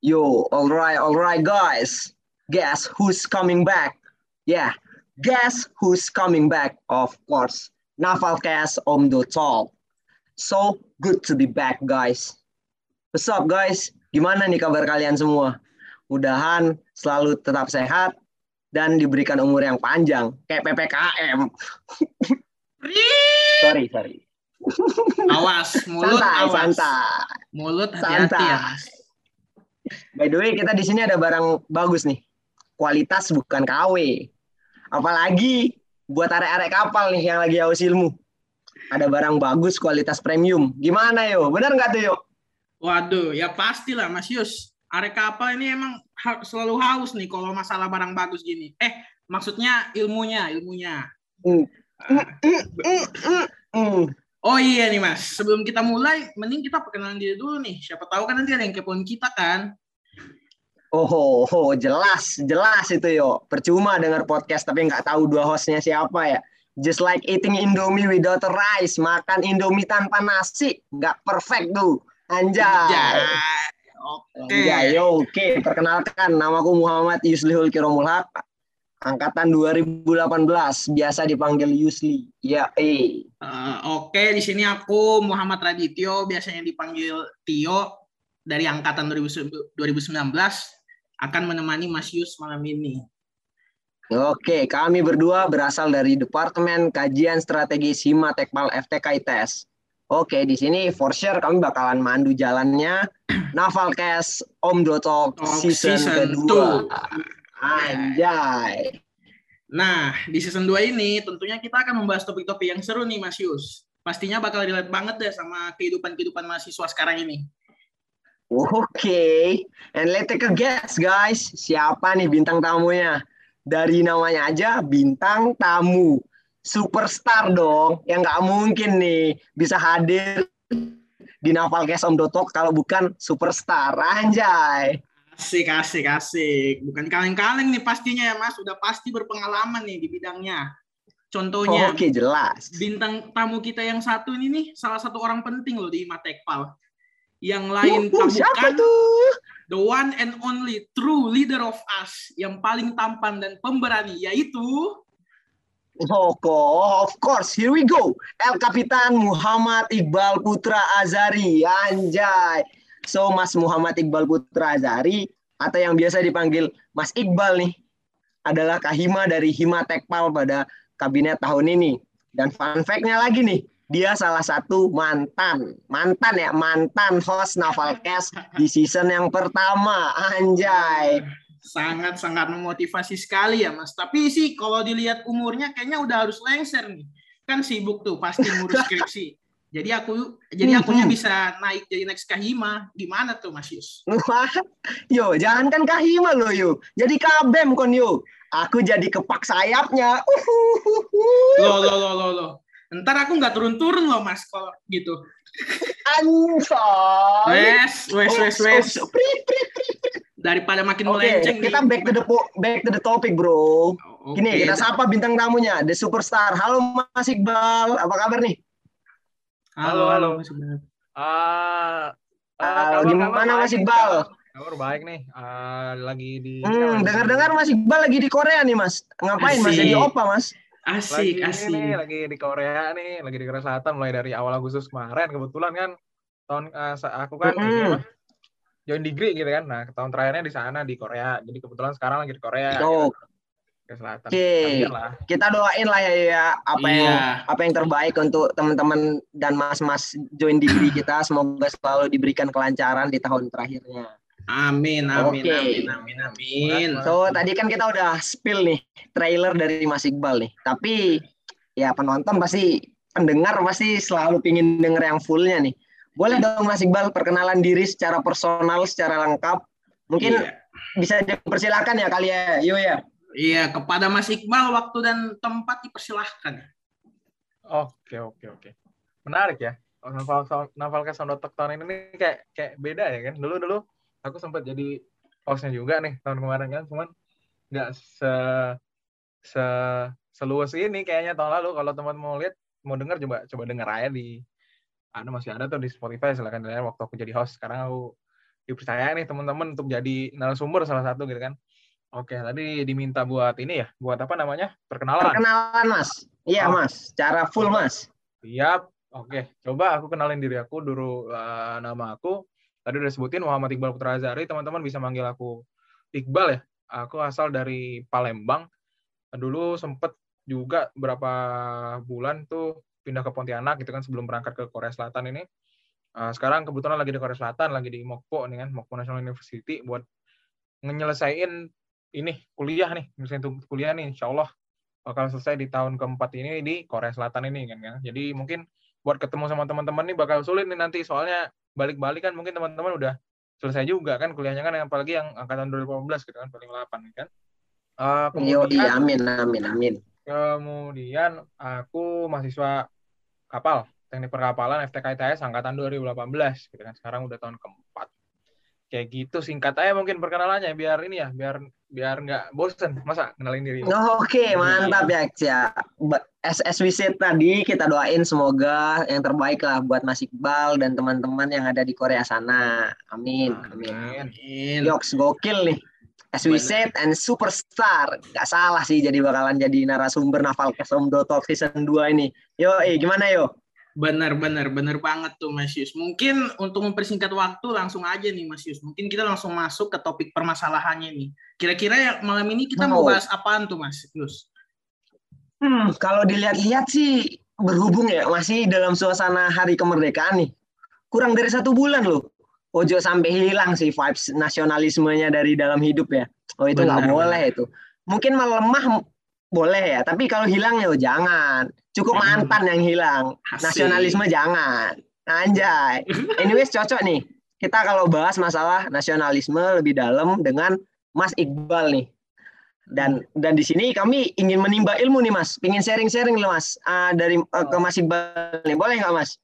Yo, alright, alright, guys. Guess who's coming back? Yeah, guess who's coming back? Of course, Navalcast Om Do Talk. So good to be back, guys. What's up, guys? Gimana nih kabar kalian semua? Mudahan selalu tetap sehat dan diberikan umur yang panjang, kayak PPKM. sorry, sorry. Awas, mulut santai, awas. santai. Mulut hati-hati ya. By the way, kita di sini ada barang bagus nih. Kualitas bukan KW. Apalagi buat arek-arek kapal nih yang lagi haus ilmu. Ada barang bagus kualitas premium. Gimana yo? Bener nggak tuh yo? Waduh, ya pastilah Mas Yus. Arek kapal ini emang selalu haus nih kalau masalah barang bagus gini. Eh, maksudnya ilmunya, ilmunya. Hmm. Ah. Hmm. Oh iya nih Mas, sebelum kita mulai, mending kita perkenalan diri dulu nih. Siapa tahu kan nanti ada yang kepoin kita kan. Oh, ho, jelas, jelas itu yo. Percuma dengar podcast tapi nggak tahu dua hostnya siapa ya. Just like eating Indomie without rice, makan Indomie tanpa nasi, nggak perfect tuh. Anjay. Ya, Oke. Anjay, yo, oke. Perkenalkan, namaku Muhammad Yuslihul Kiromul Haq. Angkatan 2018, biasa dipanggil Yusli. Ya, eh. Eh, Oke, di sini aku Muhammad Radityo, biasanya dipanggil Tio dari angkatan 2000 2019 akan menemani Mas Yus malam ini. Oke, kami berdua berasal dari Departemen Kajian Strategi Sima Tekmal FTK ITS. Oke, di sini for sure kami bakalan mandu jalannya Navalcast Om Dotok Oh, season, season kedua. 2. Anjay. Nah, di season 2 ini tentunya kita akan membahas topik-topik yang seru nih Mas Yus. Pastinya bakal relate banget deh sama kehidupan-kehidupan mahasiswa sekarang ini. Oke, and let's take a guess guys. Siapa nih bintang tamunya? Dari namanya aja bintang tamu. Superstar dong, yang nggak mungkin nih bisa hadir di Navalcast Om Dotok kalau bukan superstar. Anjay. Asik, asik, asik. Bukan kaleng-kaleng nih pastinya ya Mas, udah pasti berpengalaman nih di bidangnya. Contohnya, Oke, jelas. bintang tamu kita yang satu ini nih salah satu orang penting loh di Matekpal. Yang lain Uh, uh, bukan tuh? the one and only true leader of us yang paling tampan dan pemberani yaitu Oh, of course, here we go. El Kapitan Muhammad Iqbal Putra Azari. Anjay. So, Mas Muhammad Iqbal Putra Azari, atau yang biasa dipanggil Mas Iqbal nih, adalah Kahima dari Hima Tekpal pada kabinet tahun ini. Dan fun fact-nya lagi nih, dia salah satu mantan, mantan ya, mantan host Navalcast di season yang pertama. Anjay. sangat-sangat memotivasi sekali ya Mas. Tapi sih kalau dilihat umurnya kayaknya udah harus lengser nih. Kan sibuk tuh pasti ngurus skripsi. Jadi aku jadi akunya Hmm. bisa naik jadi next Kahima. Gimana tuh Mas Yus? Yo, jangan kan Kahima lo yo. Jadi kabem kon yo. Aku jadi kepak sayapnya. Loh, loh, loh, loh, loh. Ntar aku nggak turun-turun loh Mas kalau gitu. Ansor. Wes, wes, wes, wes. Oh, oh, prit, prit. Daripada makin Oke, melenceng kita nih. back to the back to the topic, bro. Oke. Gini, kita sapa bintang tamunya, the superstar. Halo Mas Iqbal, apa kabar nih? Halo, halo. Halo, Mas Iqbal. Ah, Halo, gimana Mas Iqbal? Kabar baik nih. Ah, lagi di Hmm, dengar-dengar Mas Iqbal lagi di Korea nih, Mas. Ngapain Mas? Asik. Jadi opa, Mas? Asik, lagi asik. nih, lagi di Korea nih, lagi di Korea Selatan mulai dari awal Agustus kemarin. Kebetulan kan tahun ah, sa- aku kan ini apa? Join degree gitu kan. Nah, tahun terakhirnya di sana di Korea. Jadi kebetulan sekarang lagi di Korea. Oh, Korea Selatan. Oke. Kita doain lah ya, ya apa yang Iya. apa yang terbaik untuk teman-teman dan mas-mas join degree kita semoga selalu diberikan kelancaran di tahun terakhirnya. Amin, amin, Oke. amin, amin, amin. So tadi kan kita udah spill nih trailer dari Mas Iqbal nih. Tapi ya penonton pasti pendengar pasti selalu pingin denger yang fullnya nih. Boleh dong Mas Iqbal perkenalan diri secara personal, secara lengkap. Mungkin Iya. bisa dipersilakan ya kali ya, yo ya. Iya, kepada Mas Iqbal waktu dan tempat dipersilahkan. Oke, oke, oke. Menarik ya. Oh, Naval Navalcast Soundotok tahun ini kayak kayak beda ya kan. Dulu dulu aku sempat jadi hostnya juga nih tahun kemarin kan, cuman nggak se se seluas ini kayaknya tahun lalu. Kalau teman mau lihat mau dengar coba coba denger aja di ada masih ada tuh di Spotify silahkan dilihat waktu aku jadi host sekarang aku dipercaya nih teman-teman untuk jadi narasumber salah satu gitu kan oke tadi diminta buat ini ya buat apa namanya perkenalan Perkenalan Mas. Iya Oh. Mas, cara full Mas. siap oke coba aku kenalin diri aku dulu eh, nama aku tadi udah sebutin Muhammad Iqbal Putra Azari teman-teman bisa manggil aku Iqbal ya aku asal dari Palembang dulu sempet juga berapa bulan tuh pindah ke Pontianak gitu kan sebelum berangkat ke Korea Selatan ini. Uh, sekarang kebetulan lagi di Korea Selatan, lagi di Mokpo nih kan, Mokpo National University buat ngenyelesain ini kuliah nih, misalnya untuk kuliah nih, insya Allah bakal selesai di tahun keempat ini di Korea Selatan ini kan, kan. Jadi mungkin buat ketemu sama teman-teman nih bakal sulit nih nanti soalnya balik-balik kan mungkin teman-teman udah selesai juga kan kuliahnya kan apalagi yang angkatan 2018 gitu kan paling 8 kan. Uh, kemudian iya, amin, amin, amin. Kemudian aku mahasiswa kapal, teknik perkapalan FTK ITS angkatan 2018 gitu kan. Sekarang udah tahun keempat. Kayak gitu singkat aja mungkin perkenalannya biar ini ya, biar biar nggak bosen. Masa kenalin diri. Oke, mantap ya, Cia. As we said tadi, kita doain semoga yang terbaik lah buat Mas Iqbal dan teman-teman yang ada di Korea sana. Amin, amin. Amin. Yoks, gokil nih. As we said, and superstar. Gak salah sih jadi bakalan jadi narasumber Naval Kesomdo Talk Season 2 ini. Yo, eh, gimana yo? Benar, benar, benar banget tuh Mas Yus. Mungkin untuk mempersingkat waktu langsung aja nih Mas Yus. Mungkin kita langsung masuk ke topik permasalahannya nih. Kira-kira ya malam ini kita mau Mau. bahas apaan tuh Mas Yus? Hmm, kalau dilihat-lihat sih berhubung ya masih dalam suasana hari kemerdekaan nih. Kurang dari satu bulan loh. Ojo sampai hilang sih vibes nasionalismenya dari dalam hidup ya. Oh itu nggak boleh itu. Mungkin melemah boleh ya, tapi kalau hilang ya jangan. Cukup mantan yang hilang. Asik. Nasionalisme jangan. Anjay. Anyways cocok nih. Kita kalau bahas masalah nasionalisme lebih dalam dengan Mas Iqbal nih. Dan dan di sini kami ingin menimba ilmu nih Mas. Ingin sharing-sharing nih Mas Ah, dari eh, ke Mas Iqbal nih. Boleh nggak Mas?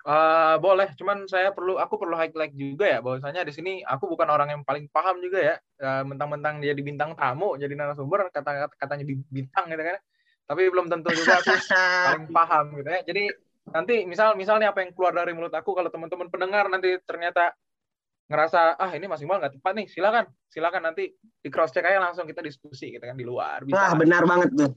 Eh, boleh, cuman saya perlu aku perlu highlight juga ya bahwasanya di sini aku bukan orang yang paling paham juga ya. Eh, mentang-mentang dia di bintang tamu jadi narasumber kata katanya di bintang gitu kan. Tapi belum tentu juga aku paling paham gitu ya. Jadi nanti misal misalnya apa yang keluar dari mulut aku kalau teman-teman pendengar nanti ternyata ngerasa ah ini Mas Iqbal nggak tepat nih, silakan silakan nanti di cross check aja langsung kita diskusi gitu kan di luar bisa. Wah benar banget tuh.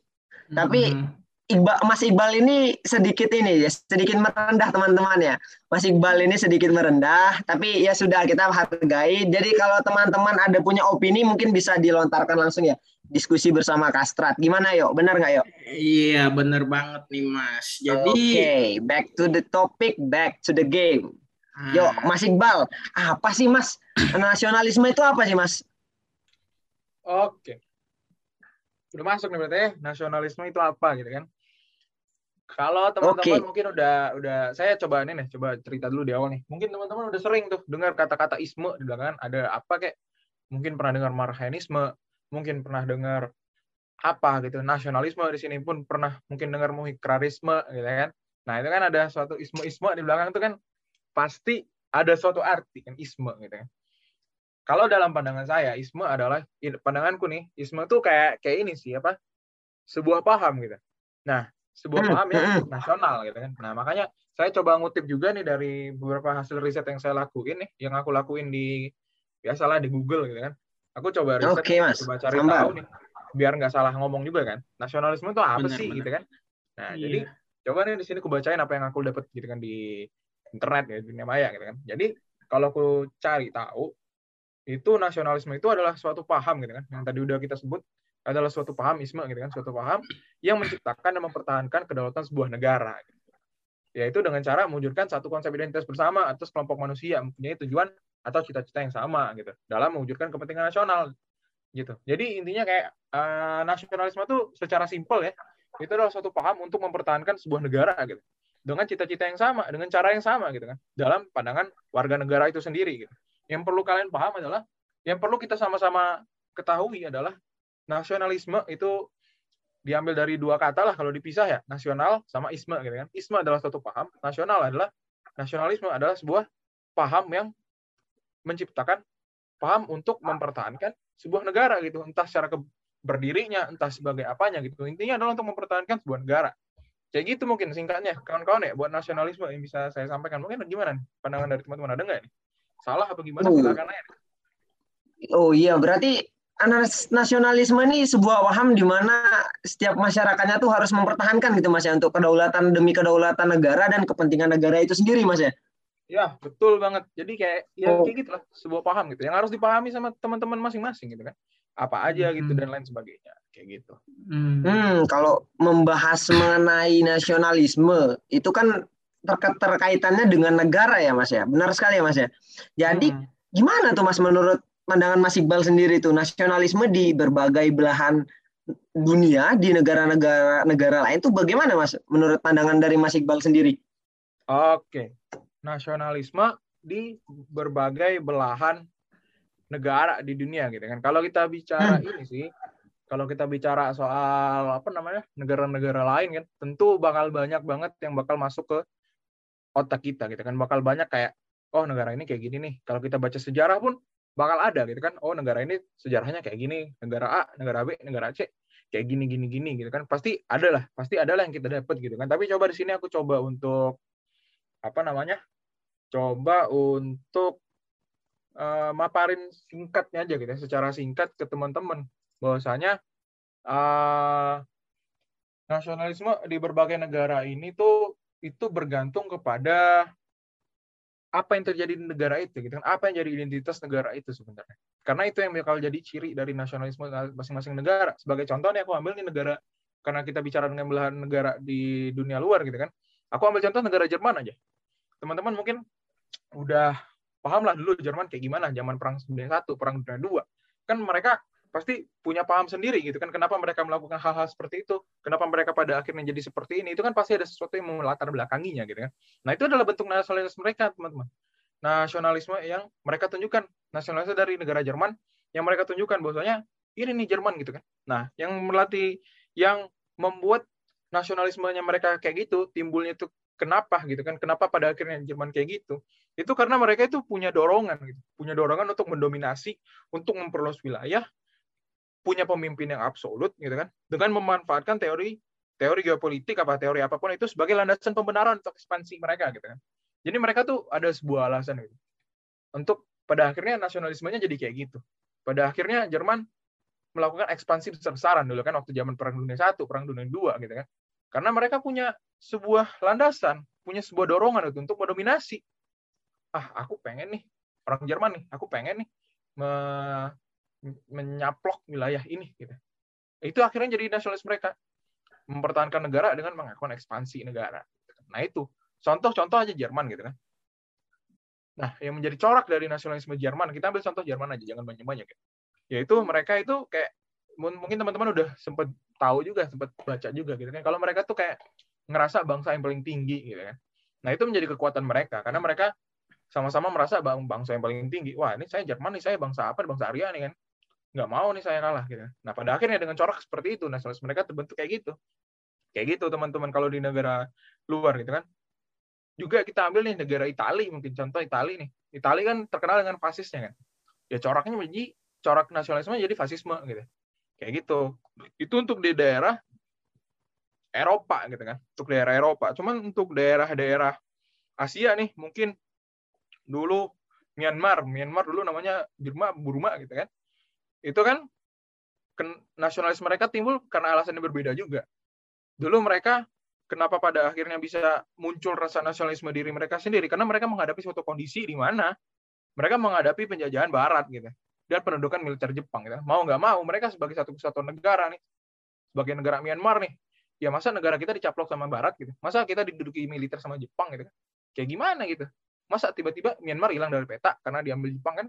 Tapi- Hmm. Iqbal, Mas Iqbal ini sedikit ini ya, sedikit merendah teman-teman ya. Mas Iqbal ini sedikit merendah, tapi ya sudah kita hargai. Jadi kalau teman-teman ada punya opini mungkin bisa dilontarkan langsung ya. Diskusi bersama Kastrat. Gimana yuk? Benar nggak yuk? Iya, benar banget nih Mas. Jadi Oke, back to the topic, back to the game. ah, Yuk, Mas Iqbal, apa sih Mas? Nasionalisme itu apa sih Mas? Oke. Udah masuk nih berarti ya, nasionalisme itu apa gitu kan. Kalau teman-teman Oke. mungkin udah udah saya coba ini nih, coba cerita dulu di awal nih. Mungkin teman-teman udah sering tuh dengar kata-kata isme di belakang ada apa kayak mungkin pernah dengar marhaenisme, mungkin pernah dengar apa gitu, nasionalisme di sini pun pernah mungkin dengar muhikrarisme gitu kan. Nah, itu kan ada suatu isme-isme di belakang itu kan pasti ada suatu arti kan isme gitu kan. Kalau dalam pandangan saya, isme adalah pandanganku nih, isme tuh kayak kayak ini sih apa? Sebuah paham gitu. Nah, sebuah Hmm, paham yang hmm. nasional gitu kan. Nah, makanya saya coba ngutip juga nih dari beberapa hasil riset yang saya lakuin nih, yang aku lakuin di biasalah di Google gitu kan. Aku coba riset, Oke, Mas. coba cari Sambar. tahu nih, biar nggak salah ngomong juga kan. Nasionalisme itu apa Benar, sih benar. gitu kan? Nah, Iya. jadi coba nih di sini aku bacain apa yang aku dapat gitu kan di internet ya, di dunia maya gitu kan. Jadi kalau aku cari tahu itu nasionalisme itu adalah suatu paham gitu kan yang tadi udah kita sebut adalah suatu paham isme gitu kan suatu paham yang menciptakan dan mempertahankan kedaulatan sebuah negara gitu. yaitu dengan cara mewujudkan satu konsep identitas bersama atas kelompok manusia mempunyai tujuan atau cita-cita yang sama gitu dalam mewujudkan kepentingan nasional gitu. Jadi intinya kayak eh, nasionalisme itu secara simpel ya itu adalah suatu paham untuk mempertahankan sebuah negara gitu. Dengan cita-cita yang sama dengan cara yang sama gitu kan dalam pandangan warga negara itu sendiri gitu. Yang perlu kalian paham adalah yang perlu kita sama-sama ketahui adalah nasionalisme itu diambil dari dua kata lah kalau dipisah ya. Nasional sama isme gitu kan. Isme adalah suatu paham nasional adalah nasionalisme adalah sebuah paham yang menciptakan paham untuk mempertahankan sebuah negara gitu. Entah secara berdirinya entah sebagai apanya gitu. Intinya adalah untuk mempertahankan sebuah negara. Kayak gitu mungkin singkatnya kawan-kawan ya buat nasionalisme yang bisa saya sampaikan. Mungkin gimana nih? Pandangan dari teman-teman ada nggak nih? Salah apa gimana? Oh. silakan aja. Oh iya, berarti nasionalisme ini sebuah waham di mana setiap masyarakatnya tuh harus mempertahankan gitu Mas ya untuk kedaulatan demi kedaulatan negara dan kepentingan negara itu sendiri Mas ya. ya betul banget jadi kayak ya Oh. kayak gitu lah sebuah paham gitu yang harus dipahami sama teman-teman masing-masing gitu kan apa aja gitu Hmm. dan lain sebagainya kayak gitu Hmm. Hmm, kalau membahas mengenai nasionalisme itu kan terka- terkaitannya dengan negara ya Mas ya. Benar sekali ya Mas ya. Jadi Hmm. gimana tuh Mas menurut pandangan Mas Iqbal sendiri tuh nasionalisme di berbagai belahan dunia di negara-negara negara lain tuh bagaimana Mas menurut pandangan dari Mas Iqbal sendiri? Oke, nasionalisme di berbagai belahan negara di dunia gitu kan. Kalau kita bicara ini sih, kalau kita bicara soal apa namanya negara-negara lain kan, tentu bakal banyak banget yang bakal masuk ke otak kita gitu kan. Bakal banyak kayak, oh negara ini kayak gini nih. Kalau kita baca sejarah pun bakal ada gitu kan. Oh negara ini sejarahnya kayak gini, negara A, negara B, negara C kayak gini gini gini gitu kan. Pasti ada lah, pasti ada lah yang kita dapat gitu kan. Tapi coba di sini aku coba untuk apa namanya coba untuk eh, maparin singkatnya aja gitu ya, secara singkat ke teman-teman bahwasanya eh, nasionalisme di berbagai negara ini tuh itu bergantung kepada apa yang terjadi di negara itu gitu kan? Apa yang jadi identitas negara itu sebenarnya? Karena itu yang bakal jadi ciri dari nasionalisme masing-masing negara. Sebagai contoh nih aku ambil nih negara karena kita bicara dengan belahan negara di dunia luar gitu kan? Aku ambil contoh negara Jerman aja. Teman-teman mungkin udah paham lah dulu Jerman kayak gimana zaman perang dunia satu perang dunia dua. Kan mereka pasti punya paham sendiri gitu kan kenapa mereka melakukan hal-hal seperti itu kenapa mereka pada akhirnya jadi seperti ini itu kan pasti ada sesuatu yang melatar belakanginya gitu kan. Nah itu adalah bentuk nasionalisme mereka teman-teman. Nasionalisme yang mereka tunjukkan nasionalisme dari negara Jerman yang mereka tunjukkan bahwasanya ini nih Jerman gitu kan. Nah yang melatih yang membuat nasionalismenya mereka kayak gitu timbulnya itu kenapa gitu kan kenapa pada akhirnya Jerman kayak gitu itu karena mereka itu punya dorongan gitu punya dorongan untuk mendominasi untuk memperluas wilayah punya pemimpin yang absolut gitu kan dengan memanfaatkan teori teori geopolitik apa teori apa pun itu sebagai landasan pembenaran untuk ekspansi mereka gitu kan. Jadi mereka tuh ada sebuah alasan gitu. Untuk pada akhirnya nasionalismenya jadi kayak gitu. Pada akhirnya Jerman melakukan ekspansi besar-besaran dulu kan waktu zaman perang dunia satu perang dunia dua gitu kan. Karena mereka punya sebuah landasan punya sebuah dorongan itu untuk mendominasi. Ah aku pengen nih orang Jerman nih aku pengen nih me- menyaplok wilayah ini gitu. Itu akhirnya jadi nasionalis mereka mempertahankan negara dengan melakukan ekspansi negara. Nah itu contoh-contoh aja Jerman gitu kan. Nah yang menjadi corak dari nasionalisme Jerman kita ambil contoh Jerman aja jangan banyak-banyak ya. Yaitu mereka itu kayak mun- mungkin teman-teman udah sempat tahu juga sempat baca juga gitu kan. Kalau mereka tuh kayak ngerasa bangsa yang paling tinggi gitu kan. Nah itu menjadi kekuatan mereka karena mereka sama-sama merasa bang bangsa yang paling tinggi. Wah ini saya Jerman nih saya bangsa apa? Bangsa Arya nih kan nggak mau nih saya kalah gitu. Nah pada akhirnya dengan corak seperti itu nasionalis mereka terbentuk kayak gitu. Kayak gitu teman-teman kalau di negara luar gitu kan. Juga kita ambil nih negara Italia mungkin contoh Italia nih. Italia kan terkenal dengan fasisnya kan. Ya coraknya menjadi corak nasionalisme jadi fasisme gitu. Kayak gitu. Itu untuk di daerah Eropa gitu kan. Untuk daerah Eropa. Cuman untuk daerah-daerah Asia nih mungkin dulu Myanmar, Myanmar dulu namanya Burma, Burma gitu kan itu kan nasionalis mereka timbul karena alasan yang berbeda juga. Dulu mereka kenapa pada akhirnya bisa muncul rasa nasionalisme diri mereka sendiri karena mereka menghadapi suatu kondisi di mana mereka menghadapi penjajahan barat gitu dan pendudukan militer Jepang gitu. Mau nggak mau mereka sebagai satu kesatuan negara nih sebagai negara Myanmar nih ya masa negara kita dicaplok sama barat gitu. Masa kita diduduki militer sama Jepang gitu kan. Kayak gimana gitu. Masa tiba-tiba Myanmar hilang dari peta karena diambil Jepang kan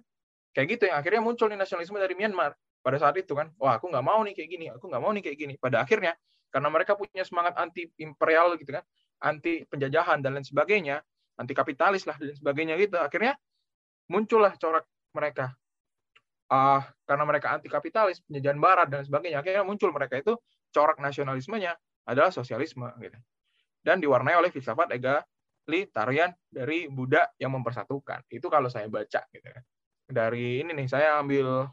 kayak gitu yang akhirnya muncul nih nasionalisme dari Myanmar pada saat itu kan. Wah aku nggak mau nih kayak gini aku nggak mau nih kayak gini. Pada akhirnya karena mereka punya semangat anti imperial gitu kan anti penjajahan dan lain sebagainya anti kapitalis lah dan sebagainya gitu akhirnya muncullah corak mereka. Ah karena mereka anti kapitalis penjajahan barat dan sebagainya akhirnya muncul mereka itu corak nasionalismenya adalah sosialisme gitu. Dan diwarnai oleh filsafat egalitarian dari Buddha yang mempersatukan. Itu kalau saya baca gitu kan dari ini nih saya ambil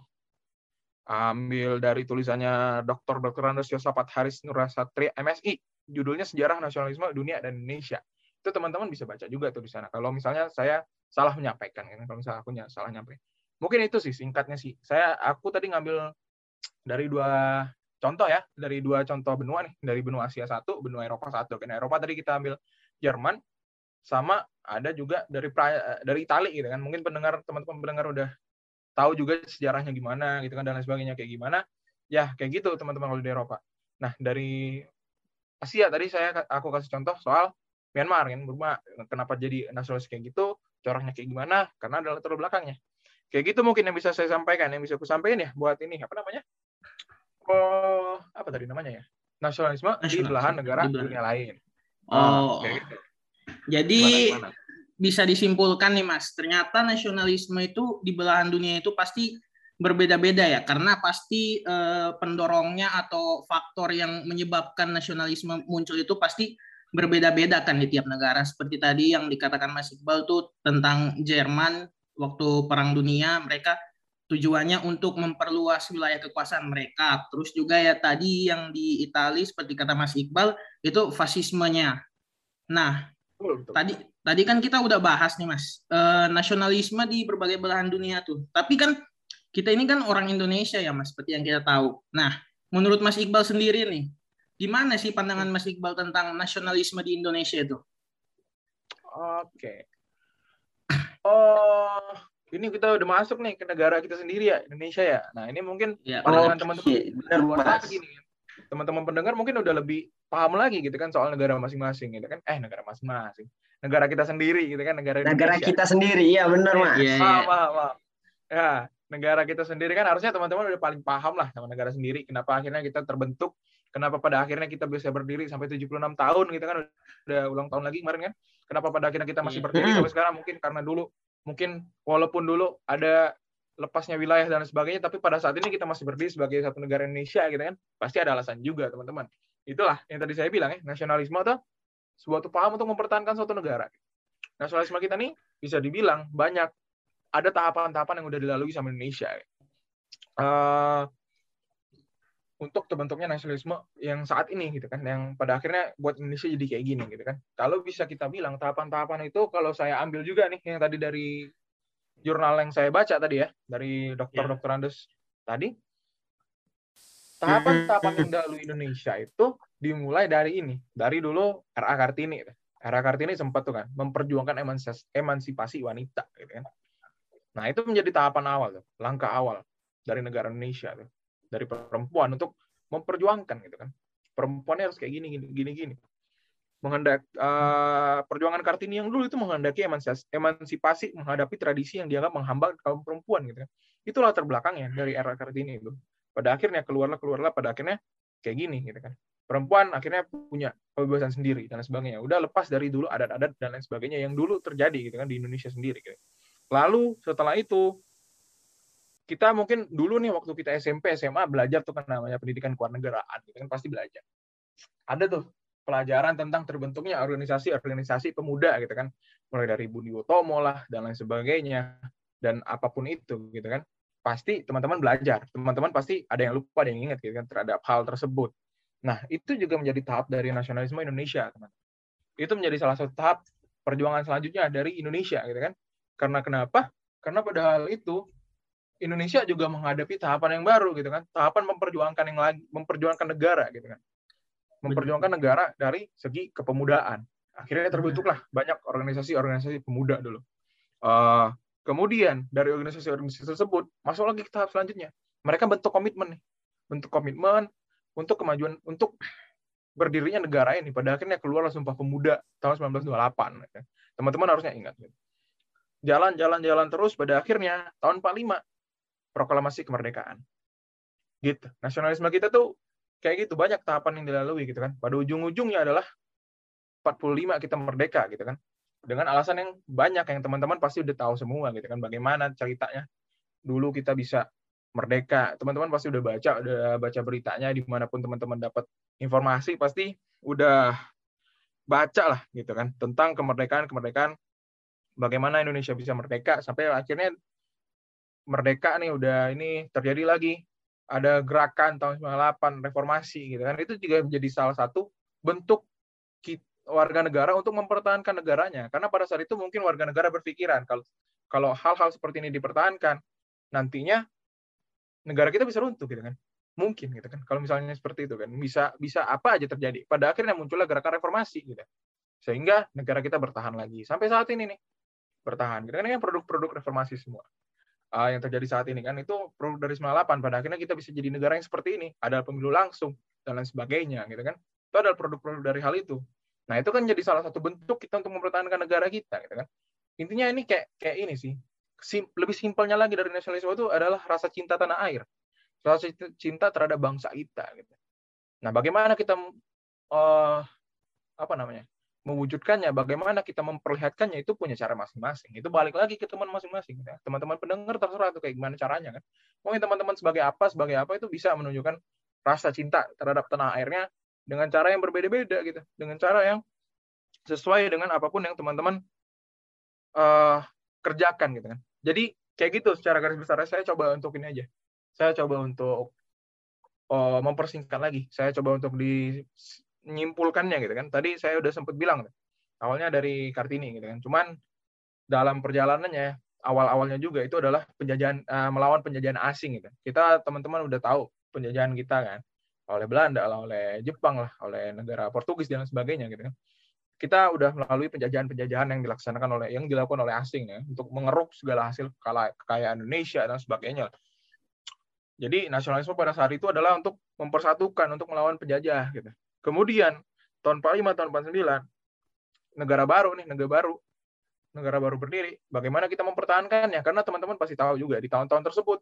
ambil dari tulisannya Dr. Dr. Andes Yosafat Haris Nurasatri MSI judulnya Sejarah Nasionalisme Dunia dan Indonesia. Itu teman-teman bisa baca juga tuh di sana. Kalau misalnya saya salah menyampaikan, kan? kalau misalnya aku salah nyampe. Mungkin itu sih singkatnya sih. Saya aku tadi ngambil dari dua contoh ya, dari dua contoh benua nih, dari benua Asia satu, benua Eropa satu. Kan Eropa tadi kita ambil Jerman, sama ada juga dari dari Itali gitu kan. Mungkin pendengar teman-teman pendengar udah tahu juga sejarahnya gimana gitu kan dan lain sebagainya kayak gimana. Ya, kayak gitu teman-teman kalau di Eropa. Nah, dari Asia tadi saya aku kasih contoh soal Myanmar kan Burma kenapa jadi nasionalis kayak gitu coraknya kayak gimana karena ada latar belakangnya kayak gitu mungkin yang bisa saya sampaikan yang bisa aku sampaikan ya buat ini apa namanya oh apa tadi namanya ya nasionalisme, nasionalisme di belahan negara di belahan. dunia lain oh nah, gitu. Jadi gimana? bisa disimpulkan nih mas. Ternyata nasionalisme itu di belahan dunia itu pasti berbeda-beda ya karena pasti eh, pendorongnya atau faktor yang menyebabkan nasionalisme muncul itu pasti berbeda-beda kan di tiap negara. Seperti tadi yang dikatakan Mas Iqbal tuh tentang Jerman waktu perang dunia mereka tujuannya untuk memperluas wilayah kekuasaan mereka. Terus juga ya tadi yang di Italia seperti kata Mas Iqbal itu fasismenya. Nah tadi tadi kan kita udah bahas nih Mas eh, nasionalisme di berbagai belahan dunia tuh tapi kan kita ini kan orang Indonesia ya Mas, seperti yang kita tahu. Nah, menurut Mas Iqbal sendiri nih, gimana sih pandangan Mas Iqbal tentang nasionalisme di Indonesia itu? Oke. Oh, ini kita udah masuk nih ke negara kita sendiri ya, Indonesia ya. Nah, ini mungkin ya, pandangan teman-teman lagi nih. Teman-teman pendengar mungkin udah lebih paham lagi gitu kan soal negara masing-masing gitu kan. Eh, negara masing-masing. Negara kita sendiri gitu kan, negara Negara Indonesia. kita sendiri, iya benar, Mas. Iya, iya. Ya, negara kita sendiri kan harusnya teman-teman udah paling paham lah sama negara sendiri kenapa akhirnya kita terbentuk kenapa pada akhirnya kita bisa berdiri sampai 76 tahun gitu kan udah ulang tahun lagi kemarin kan kenapa pada akhirnya kita masih iya. berdiri sampai sekarang mungkin karena dulu mungkin walaupun dulu ada lepasnya wilayah dan sebagainya tapi pada saat ini kita masih berdiri sebagai satu negara Indonesia gitu kan pasti ada alasan juga teman-teman. Itulah yang tadi saya bilang ya nasionalisme atau suatu paham untuk mempertahankan suatu negara. Nasionalisme kita nih bisa dibilang banyak ada tahapan-tahapan yang udah dilalui sama Indonesia. Uh, untuk terbentuknya nasionalisme yang saat ini gitu kan yang pada akhirnya buat Indonesia jadi kayak gini gitu kan. Kalau bisa kita bilang tahapan-tahapan itu kalau saya ambil juga nih yang tadi dari jurnal yang saya baca tadi ya dari dokter dokter yeah. Andes tadi tahapan-tahapan yang dilalui Indonesia itu dimulai dari ini dari dulu RA Kartini RA Kartini sempat tuh kan memperjuangkan emansipasi wanita gitu kan Nah, itu menjadi tahapan awal, tuh, langkah awal dari negara Indonesia, tuh, dari perempuan untuk memperjuangkan gitu kan. Perempuannya harus kayak gini, gini, gini, gini. Menghendak uh, perjuangan Kartini yang dulu itu menghendaki emansipasi menghadapi tradisi yang dianggap menghambat kaum perempuan gitu kan. Itulah terbelakangnya dari era Kartini itu. Pada akhirnya keluarlah keluarlah pada akhirnya kayak gini gitu kan. Perempuan akhirnya punya kebebasan sendiri dan sebagainya. Udah lepas dari dulu adat-adat dan lain sebagainya yang dulu terjadi gitu kan di Indonesia sendiri gitu. Lalu setelah itu kita mungkin dulu nih waktu kita SMP SMA belajar tuh kan namanya pendidikan kewarganegaraan gitu kan pasti belajar. Ada tuh pelajaran tentang terbentuknya organisasi-organisasi pemuda gitu kan. Mulai dari Budi Utomo lah dan lain sebagainya dan apa pun itu gitu kan. Pasti teman-teman belajar. Teman-teman pasti ada yang lupa, ada yang ingat gitu kan terhadap hal tersebut. Nah, itu juga menjadi tahap dari nasionalisme Indonesia, teman. Itu menjadi salah satu tahap perjuangan selanjutnya dari Indonesia gitu kan karena kenapa? Karena pada hal itu Indonesia juga menghadapi tahapan yang baru gitu kan, tahapan memperjuangkan yang lagi, memperjuangkan negara gitu kan, memperjuangkan negara dari segi kepemudaan. Akhirnya terbentuklah banyak organisasi-organisasi pemuda dulu. Uh, kemudian dari organisasi-organisasi tersebut masuk lagi ke tahap selanjutnya. Mereka bentuk komitmen nih, bentuk komitmen untuk kemajuan untuk berdirinya negara ini. Pada akhirnya keluarlah Sumpah Pemuda tahun 1928. Ya. Teman-teman harusnya ingat. Gitu jalan-jalan-jalan terus pada akhirnya tahun 45 proklamasi kemerdekaan. Gitu. Nasionalisme kita tuh kayak gitu banyak tahapan yang dilalui gitu kan. Pada ujung-ujungnya adalah 45 kita merdeka gitu kan. Dengan alasan yang banyak yang teman-teman pasti udah tahu semua gitu kan bagaimana ceritanya dulu kita bisa merdeka. Teman-teman pasti udah baca, udah baca beritanya di mana pun teman-teman dapat informasi pasti udah baca lah gitu kan tentang kemerdekaan kemerdekaan bagaimana Indonesia bisa merdeka sampai akhirnya merdeka nih udah ini terjadi lagi ada gerakan tahun 98 reformasi gitu kan itu juga menjadi salah satu bentuk warga negara untuk mempertahankan negaranya. Karena pada saat itu mungkin warga negara berpikiran kalau kalau hal-hal seperti ini dipertahankan, nantinya negara kita bisa runtuh gitu kan. Mungkin gitu kan. Kalau misalnya seperti itu kan, bisa bisa apa aja terjadi. Pada akhirnya muncullah gerakan reformasi gitu. Sehingga negara kita bertahan lagi sampai saat ini nih. Bertahan. Gitu kan ini kan produk-produk reformasi semua. Uh, yang terjadi saat ini kan itu produk dari 98 pada akhirnya kita bisa jadi negara yang seperti ini ada pemilu langsung dan lain sebagainya gitu kan itu adalah produk-produk dari hal itu Nah, itu kan jadi salah satu bentuk kita untuk mempertahankan negara kita, gitu kan. Intinya ini kayak kayak ini sih. Sim, lebih simpelnya lagi dari nasionalisme itu adalah rasa cinta tanah air. Rasa cinta terhadap bangsa kita gitu. Nah, bagaimana kita uh, apa namanya? Mewujudkannya, bagaimana kita memperlihatkannya itu punya cara masing-masing. Itu balik lagi ke teman masing-masing. Ya. Teman-teman pendengar terserah tuh kayak gimana caranya kan. Mungkin teman-teman sebagai apa, sebagai apa itu bisa menunjukkan rasa cinta terhadap tanah airnya dengan cara yang berbeda-beda gitu, dengan cara yang sesuai dengan apa pun yang teman-teman uh, kerjakan gitu kan. Jadi kayak gitu secara garis besar saya coba untuk ini aja. Saya coba untuk uh, mempersingkat lagi. Saya coba untuk dinyimpulkannya gitu kan. Tadi saya udah sempat bilang awalnya dari Kartini gitu kan. Cuman dalam perjalanannya awal-awalnya juga itu adalah penjajahan uh, melawan penjajahan asing gitu. Kita teman-teman udah tahu penjajahan kita kan oleh Belanda lah, oleh Jepang lah, oleh negara Portugis dan sebagainya gitu kan. Kita udah melalui penjajahan-penjajahan yang dilaksanakan oleh yang dilakukan oleh asing ya untuk mengeruk segala hasil kekayaan Indonesia dan sebagainya. Jadi nasionalisme pada saat itu adalah untuk mempersatukan, untuk melawan penjajah gitu. Kemudian tahun 45 tahun 49 negara baru nih, negara baru negara baru berdiri, bagaimana kita mempertahankannya? Karena teman-teman pasti tahu juga di tahun-tahun tersebut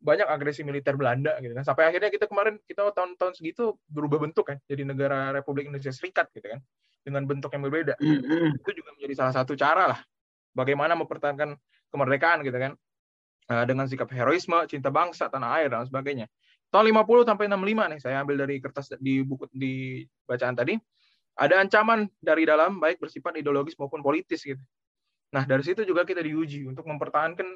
banyak agresi militer Belanda gitu kan. Sampai akhirnya kita kemarin kita tahun-tahun segitu berubah bentuk kan jadi negara Republik Indonesia Serikat gitu kan dengan bentuk yang berbeda. Mm-hmm. Itu juga menjadi salah satu cara lah bagaimana mempertahankan kemerdekaan gitu kan. Uh, dengan sikap heroisme, cinta bangsa, tanah air dan sebagainya. Tahun 50 sampai 65 nih saya ambil dari kertas di buku di bacaan tadi ada ancaman dari dalam baik bersifat ideologis maupun politis gitu. Nah, dari situ juga kita diuji untuk mempertahankan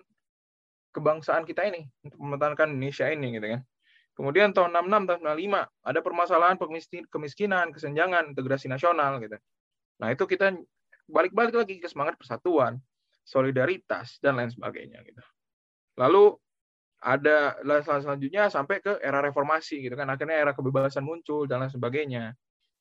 kebangsaan kita ini untuk mempertahankan Indonesia ini gitu kan. Kemudian tahun 66 tahun 65 ada permasalahan kemiskinan, kesenjangan, integrasi nasional gitu. Nah, itu kita balik-balik lagi ke semangat persatuan, solidaritas dan lain sebagainya gitu. Lalu ada selanjutnya sampai ke era reformasi gitu kan akhirnya era kebebasan muncul dan lain sebagainya.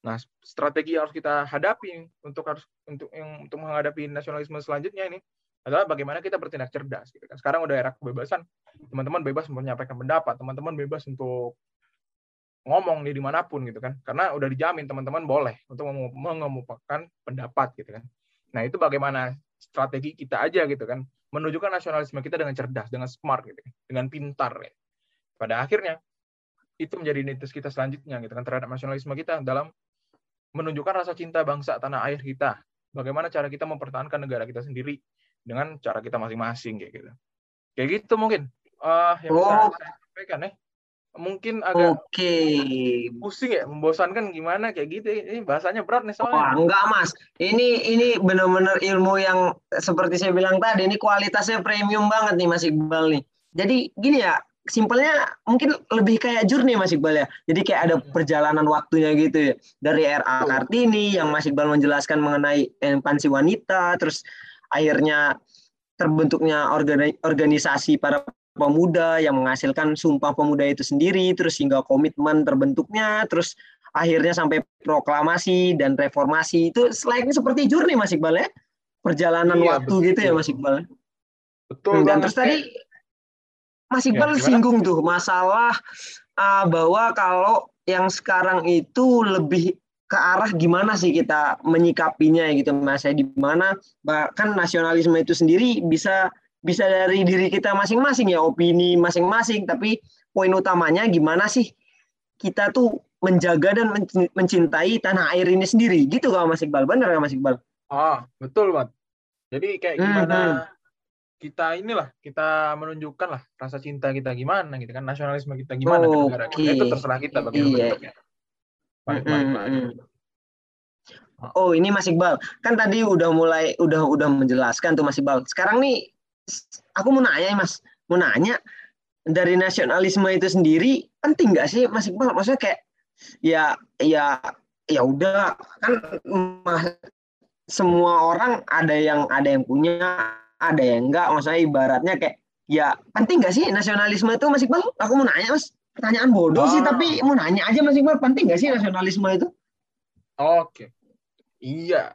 Nah, strategi yang harus kita hadapi untuk harus untuk yang untuk menghadapi nasionalisme selanjutnya ini adalah bagaimana kita bertindak cerdas gitu kan. Sekarang udah era kebebasan, teman-teman bebas menyampaikan pendapat, teman-teman bebas untuk ngomong di di mana pun gitu kan. Karena udah dijamin teman-teman boleh untuk mengemukakan pendapat gitu kan. Nah, itu bagaimana strategi kita aja gitu kan menunjukkan nasionalisme kita dengan cerdas, dengan smart gitu, kan. dengan pintar ya. Pada akhirnya itu menjadi identitas kita selanjutnya gitu kan terhadap nasionalisme kita dalam menunjukkan rasa cinta bangsa tanah air kita. Bagaimana cara kita mempertahankan negara kita sendiri dengan cara kita masing-masing kayak gitu. Kayak gitu mungkin uh, yang bisa oh. saya sampaikan ya. Mungkin agak okay. pusing ya, membosankan gimana kayak gitu. Ini bahasanya berat nih soalnya. Wah, enggak Mas. Ini ini benar-benar ilmu yang seperti saya bilang tadi, ini kualitasnya premium banget nih Mas Iqbal nih. Jadi gini ya, simpelnya mungkin lebih kayak journey Mas Iqbal ya. Jadi kayak ada hmm. perjalanan waktunya gitu ya. Dari RA Kartini yang Mas Iqbal menjelaskan mengenai ekspansi wanita, terus akhirnya terbentuknya organisasi para pemuda yang menghasilkan sumpah pemuda itu sendiri terus hingga komitmen terbentuknya terus akhirnya sampai proklamasi dan reformasi. Itu selain seperti journey Mas Iqbal ya? Perjalanan iya, waktu betul. gitu ya Mas Iqbal? Betul dan terus tadi Mas Iqbal ya, singgung tuh masalah uh, bahwa kalau yang sekarang itu lebih ke arah gimana sih kita menyikapinya gitu mas? Ya di mana bahkan nasionalisme itu sendiri bisa bisa dari diri kita masing-masing ya opini masing-masing. Tapi poin utamanya gimana sih kita tuh menjaga dan mencintai tanah air ini sendiri? Gitu kalau Mas Iqbal. Benar ya Mas Iqbal? Ah betul Mas jadi kayak hmm, gimana hmm, hmm. kita inilah kita menunjukkan lah rasa cinta kita gimana gitu kan nasionalisme kita gimana oh, ke negara kita. Itu terserah kita bagaimana iya. bentuknya. Baik, baik, baik. Oh ini Mas Iqbal, kan tadi udah mulai udah udah menjelaskan tuh Mas Iqbal. Sekarang nih aku mau nanya Mas, mau nanya dari nasionalisme itu sendiri penting nggak sih Mas Iqbal? Maksudnya kayak ya ya ya udah kan semua orang ada yang ada yang punya ada yang enggak maksudnya ibaratnya kayak ya penting nggak sih nasionalisme itu Mas Iqbal? Aku mau nanya Mas. Pertanyaan bodoh oh. sih tapi mau nanya aja Mas Iqbal. Penting nggak sih nasionalisme itu? Oke. Iya.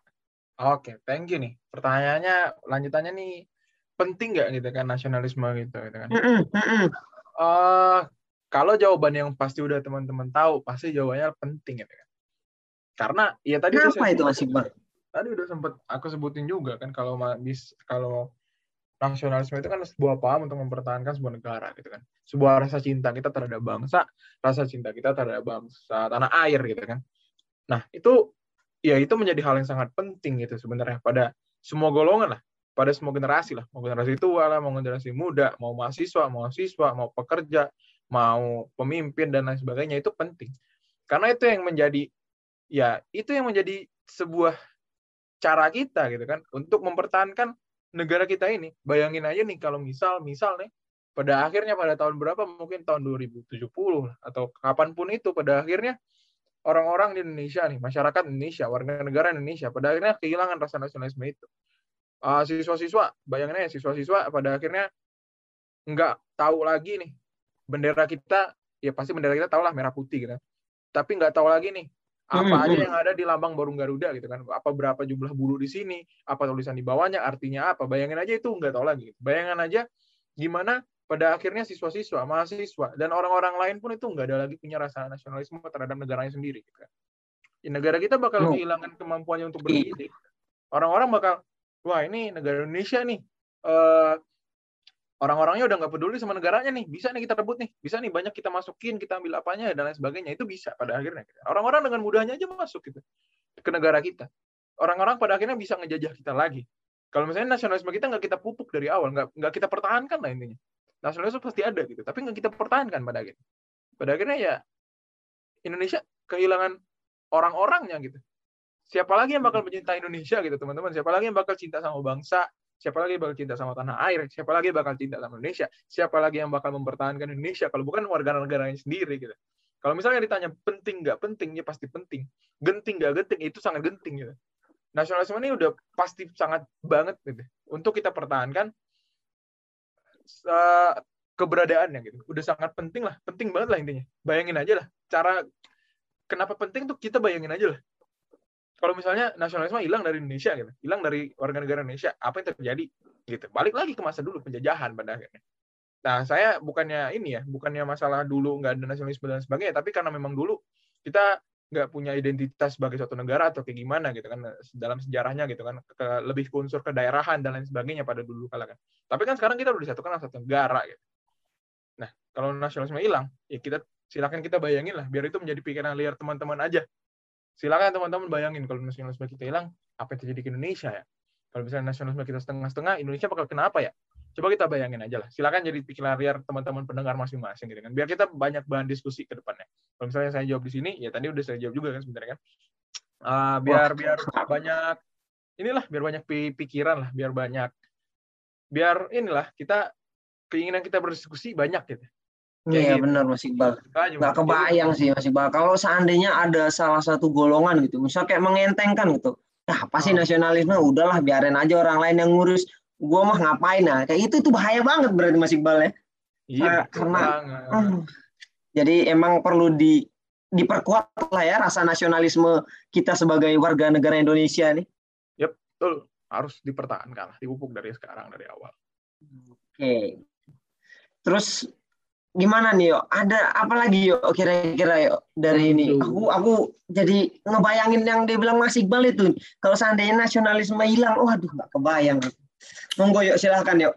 Oke thank you nih. Pertanyaannya lanjutannya nih penting nggak gitu kan nasionalisme gitu, gitu kan? Mm -mm. Uh, kalau jawaban yang pasti udah teman-teman tahu pasti jawabannya penting gitu kan. Karena ya tadi Kenapa itu Mas Iqbal? tadi udah sempat aku sebutin juga kan kalau bis kalau nasionalisme itu kan sebuah paham untuk mempertahankan sebuah negara gitu kan. Sebuah rasa cinta kita terhadap bangsa rasa cinta kita terhadap bangsa tanah air gitu kan. Nah itu ya itu menjadi hal yang sangat penting gitu sebenarnya pada semua golongan lah pada semua generasi lah mau generasi tua lah mau generasi muda mau mahasiswa mau siswa mau pekerja mau pemimpin dan lain sebagainya itu penting karena itu yang menjadi ya itu yang menjadi sebuah cara kita gitu kan untuk mempertahankan negara kita ini. Bayangin aja nih kalau misal misal nih pada akhirnya pada tahun berapa mungkin tahun 2070 atau kapan pun itu pada akhirnya orang-orang di Indonesia nih, masyarakat Indonesia, warga negara Indonesia pada akhirnya kehilangan rasa nasionalisme itu. Uh, siswa-siswa, bayangin aja siswa-siswa pada akhirnya nggak tahu lagi nih bendera kita, ya pasti bendera kita tahu lah merah putih gitu. Tapi nggak tahu lagi nih apa hmm, aja hmm. yang ada di lambang burung Garuda gitu kan apa berapa jumlah bulu di sini apa tulisan di bawahnya artinya apa bayangin aja itu nggak tahu lagi bayangan aja gimana pada akhirnya siswa-siswa mahasiswa dan orang-orang lain pun itu nggak ada lagi punya rasa nasionalisme terhadap negaranya sendiri gitu kan di negara kita bakal oh. kehilangan kemampuannya untuk berpikir orang-orang bakal wah ini negara Indonesia nih. Uh, orang-orangnya udah nggak peduli sama negaranya nih. Bisa nih kita rebut nih. Bisa nih banyak kita masukin kita ambil apanya dan lain sebagainya. Itu bisa pada akhirnya orang-orang dengan mudahnya aja masuk gitu ke negara kita. Orang-orang pada akhirnya bisa ngejajah kita lagi. Kalau misalnya nasionalisme kita nggak kita pupuk dari awal nggak nggak kita pertahankan lah intinya. Nasionalisme pasti ada gitu tapi nggak kita pertahankan pada akhirnya. Pada akhirnya ya Indonesia kehilangan orang-orangnya gitu siapa lagi yang bakal mencintai Indonesia gitu teman-teman siapa lagi yang bakal cinta sama bangsa Siapa lagi bakal cinta sama tanah air? Siapa lagi bakal cinta sama Indonesia? Siapa lagi yang bakal mempertahankan Indonesia kalau bukan warga negaranya sendiri gitu. Kalau misalnya ditanya penting nggak penting, ya pasti penting. Genting nggak genting, itu sangat genting gitu. Nasionalisme ini udah pasti sangat banget gitu. Untuk kita pertahankan keberadaannya gitu. Udah sangat penting lah, penting banget lah intinya. Bayangin aja lah, cara kenapa penting tuh kita bayangin aja lah kalau misalnya nasionalisme hilang dari Indonesia gitu, hilang dari warga negara Indonesia, apa yang terjadi? Gitu. Balik lagi ke masa dulu penjajahan pada akhirnya. Nah, saya bukannya ini ya, bukannya masalah dulu nggak ada nasionalisme dan sebagainya, tapi karena memang dulu kita nggak punya identitas sebagai suatu negara atau kayak gimana gitu kan dalam sejarahnya gitu kan ke, lebih ke unsur kedaerahan dan lain sebagainya pada dulu kala kan. Tapi kan sekarang kita udah disatukan dalam satu negara gitu. Nah, kalau nasionalisme hilang, ya kita silakan kita bayangin lah biar itu menjadi pikiran liar teman-teman aja silakan teman-teman bayangin kalau nasionalisme kita hilang, apa yang terjadi ke Indonesia ya? Kalau misalnya nasionalisme kita setengah-setengah, Indonesia bakal kena apa ya? Coba kita bayangin aja lah. Silakan jadi pikiran liar teman-teman pendengar masing-masing gitu kan. Biar kita banyak bahan diskusi ke depannya. Kalau misalnya saya jawab di sini, ya tadi udah saya jawab juga kan sebenarnya kan. Uh, biar Wah. biar banyak inilah biar banyak pikiran lah, biar banyak biar inilah kita keinginan kita berdiskusi banyak gitu. Iya gitu. benar Mas Iqbal. Gak kebayang sih Mas Iqbal. Kalau seandainya ada salah satu golongan gitu, misal kayak mengentengkan gitu. Nah, pasti oh. nasionalisme udahlah biarin aja orang lain yang ngurus. Gua mah ngapain nah. Kayak itu itu bahaya banget berarti Mas Iqbal ya. Iya, nah, karena uh, jadi emang perlu di diperkuat lah ya rasa nasionalisme kita sebagai warga negara Indonesia nih. Yep, betul. Harus dipertahankan, dipupuk dari sekarang dari awal. Oke. Terus gimana nih yuk? Ada apa lagi yuk kira-kira yuk dari ini? Aku aku jadi ngebayangin yang dia bilang Mas Iqbal itu. Kalau seandainya nasionalisme hilang, waduh nggak kebayang. Monggo yuk silahkan yuk.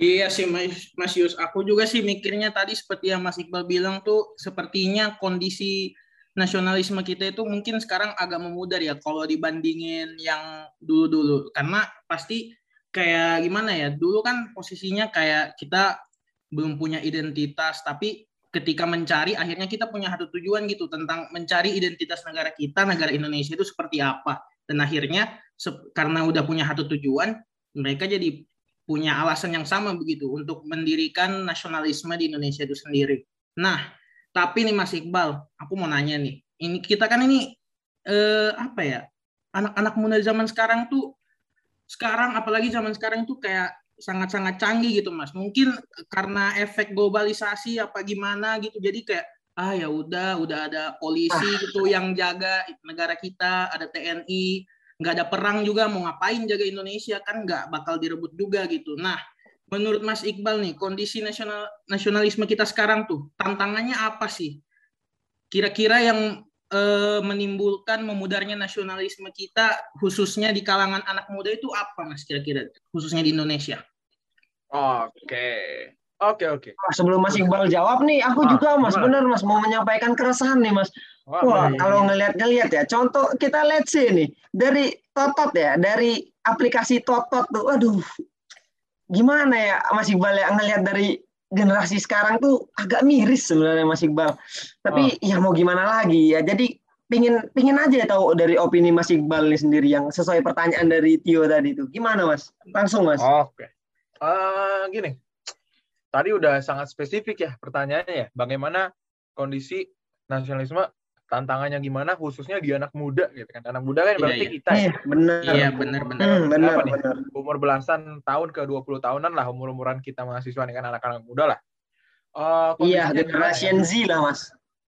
Iya sih Mas, Mas Yus, aku juga sih mikirnya tadi seperti yang Mas Iqbal bilang tuh sepertinya kondisi nasionalisme kita itu mungkin sekarang agak memudar ya kalau dibandingin yang dulu-dulu. Karena pasti kayak gimana ya, dulu kan posisinya kayak kita belum punya identitas tapi ketika mencari akhirnya kita punya satu tujuan gitu tentang mencari identitas negara kita negara Indonesia itu seperti apa dan akhirnya karena udah punya satu tujuan mereka jadi punya alasan yang sama begitu untuk mendirikan nasionalisme di Indonesia itu sendiri. Nah, tapi nih Mas Iqbal, aku mau nanya nih. Ini kita kan ini eh, apa ya anak-anak muda zaman sekarang tuh sekarang apalagi zaman sekarang tuh kayak sangat-sangat canggih gitu mas. Mungkin karena efek globalisasi apa gimana gitu jadi kayak ah ya udah udah ada polisi ah. gitu yang jaga negara kita ada TNI nggak ada perang juga mau ngapain jaga Indonesia? Kan nggak bakal direbut juga gitu. Nah menurut Mas Iqbal nih kondisi nasional nasionalisme kita sekarang tuh tantangannya apa sih? Kira-kira yang eh, menimbulkan memudarnya nasionalisme kita khususnya di kalangan anak muda itu apa Mas kira-kira? Khususnya di Indonesia Oke. Oke, oke. Sebelum Mas Iqbal jawab nih, aku ah, juga Mas benar Mas mau menyampaikan keresahan nih Mas. Wah, Wah kalau ngelihat-ngelihat ya, contoh kita lihat sih nih dari Totot ya, dari aplikasi Totot tuh, aduh, gimana ya Mas Iqbal ya ngelihat dari generasi sekarang tuh agak miris sebenarnya Mas Iqbal. Tapi oh. ya mau gimana lagi ya. Jadi pingin pingin aja tahu dari opini Mas Iqbal nih sendiri yang sesuai pertanyaan dari Tio tadi itu. Gimana Mas? Langsung Mas. Oke. Uh, gini, tadi udah sangat spesifik ya pertanyaannya ya. Bagaimana kondisi nasionalisme tantangannya gimana khususnya di anak muda gitu kan. Anak muda kan iya, berarti iya. kita ya. benar. Iya, benar benar. Hmm, benar, benar. Umur belasan tahun ke 20 tahunan lah umur-umuran kita mahasiswa nih kan anak-anak muda lah. Uh, iya, generasi Z lah, Mas.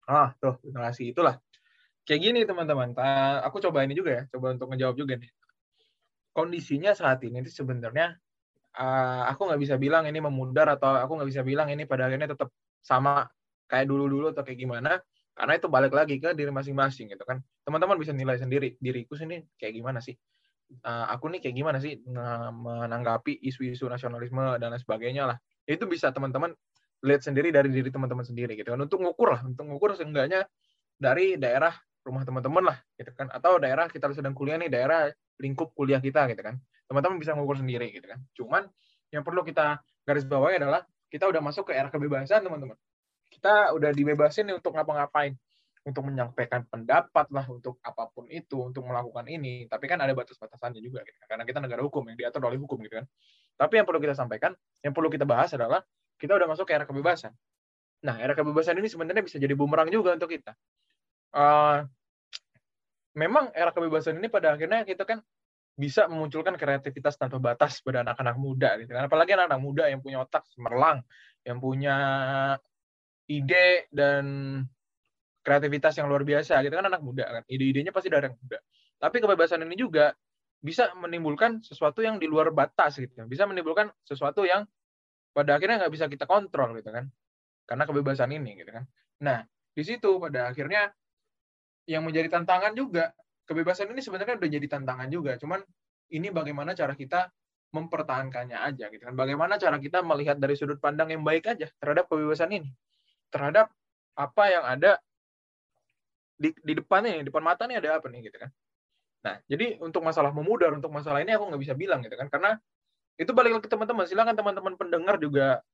Ah, tuh, generasi itulah. Kayak gini teman-teman. Aku coba ini juga ya, coba untuk menjawab juga nih. Kondisinya saat ini itu sebenarnya uh, aku nggak bisa bilang ini memudar atau aku nggak bisa bilang ini pada akhirnya tetap sama kayak dulu-dulu atau kayak gimana karena itu balik lagi ke diri masing-masing gitu kan. Teman-teman bisa nilai sendiri diriku sini kayak gimana sih? Uh, aku nih kayak gimana sih menanggapi isu-isu nasionalisme dan lain sebagainya lah. Itu bisa teman-teman lihat sendiri dari diri teman-teman sendiri gitu kan. Untuk ngukur lah untuk ngukur seenggaknya dari daerah rumah teman-teman lah gitu kan. Atau daerah kita sedang kuliah nih daerah lingkup kuliah kita gitu kan teman-teman bisa ngukur sendiri gitu kan. Cuman yang perlu kita garis bawahi adalah kita udah masuk ke era kebebasan teman-teman. Kita udah dibebasin nih untuk ngapa-ngapain, untuk menyampaikan pendapat lah, untuk apa pun itu, untuk melakukan ini. Tapi kan ada batas-batasannya juga, gitu. Kan. karena kita negara hukum yang diatur oleh hukum gitu kan. Tapi yang perlu kita sampaikan, yang perlu kita bahas adalah kita udah masuk ke era kebebasan. Nah, era kebebasan ini sebenarnya bisa jadi bumerang juga untuk kita. Uh, memang era kebebasan ini pada akhirnya kita kan bisa memunculkan kreativitas tanpa batas pada anak-anak muda gitu kan. Apalagi anak-anak muda yang punya otak cemerlang yang punya ide dan kreativitas yang luar biasa gitu kan anak muda kan. Ide-idenya pasti dari anak muda. Tapi kebebasan ini juga bisa menimbulkan sesuatu yang di luar batas gitu bisa menimbulkan sesuatu yang pada akhirnya nggak bisa kita kontrol gitu kan. Karena kebebasan ini gitu kan. Nah di situ pada akhirnya yang menjadi tantangan juga kebebasan ini sebenarnya udah jadi tantangan juga. Cuman ini bagaimana cara kita mempertahankannya aja gitu kan. Bagaimana cara kita melihat dari sudut pandang yang baik aja terhadap kebebasan ini. Terhadap apa yang ada di, di depannya, di depan mata nih ada apa nih gitu kan. Nah, jadi untuk masalah memudar, untuk masalah ini aku nggak bisa bilang gitu kan. Karena itu balik lagi ke teman-teman. Silakan teman-teman pendengar juga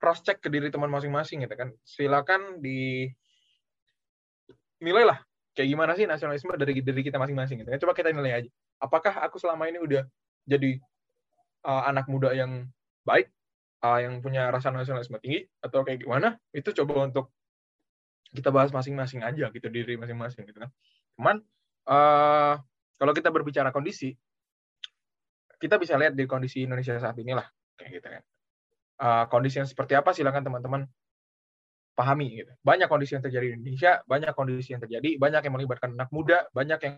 cross check ke diri teman masing-masing gitu kan. Silakan di nilailah kayak gimana sih nasionalisme dari dari kita masing-masing gitu. Coba kita nilai aja. Apakah aku selama ini udah jadi uh, anak muda yang baik, uh, yang punya rasa nasionalisme tinggi atau kayak gimana? Itu coba untuk kita bahas masing-masing aja gitu diri masing-masing gitu kan. Cuman uh, kalau kita berbicara kondisi, kita bisa lihat di kondisi Indonesia saat inilah kayak gitu kan. Uh, kondisi yang seperti apa silakan teman-teman pahami gitu. Banyak kondisi yang terjadi di Indonesia, banyak kondisi yang terjadi, banyak yang melibatkan anak muda, banyak yang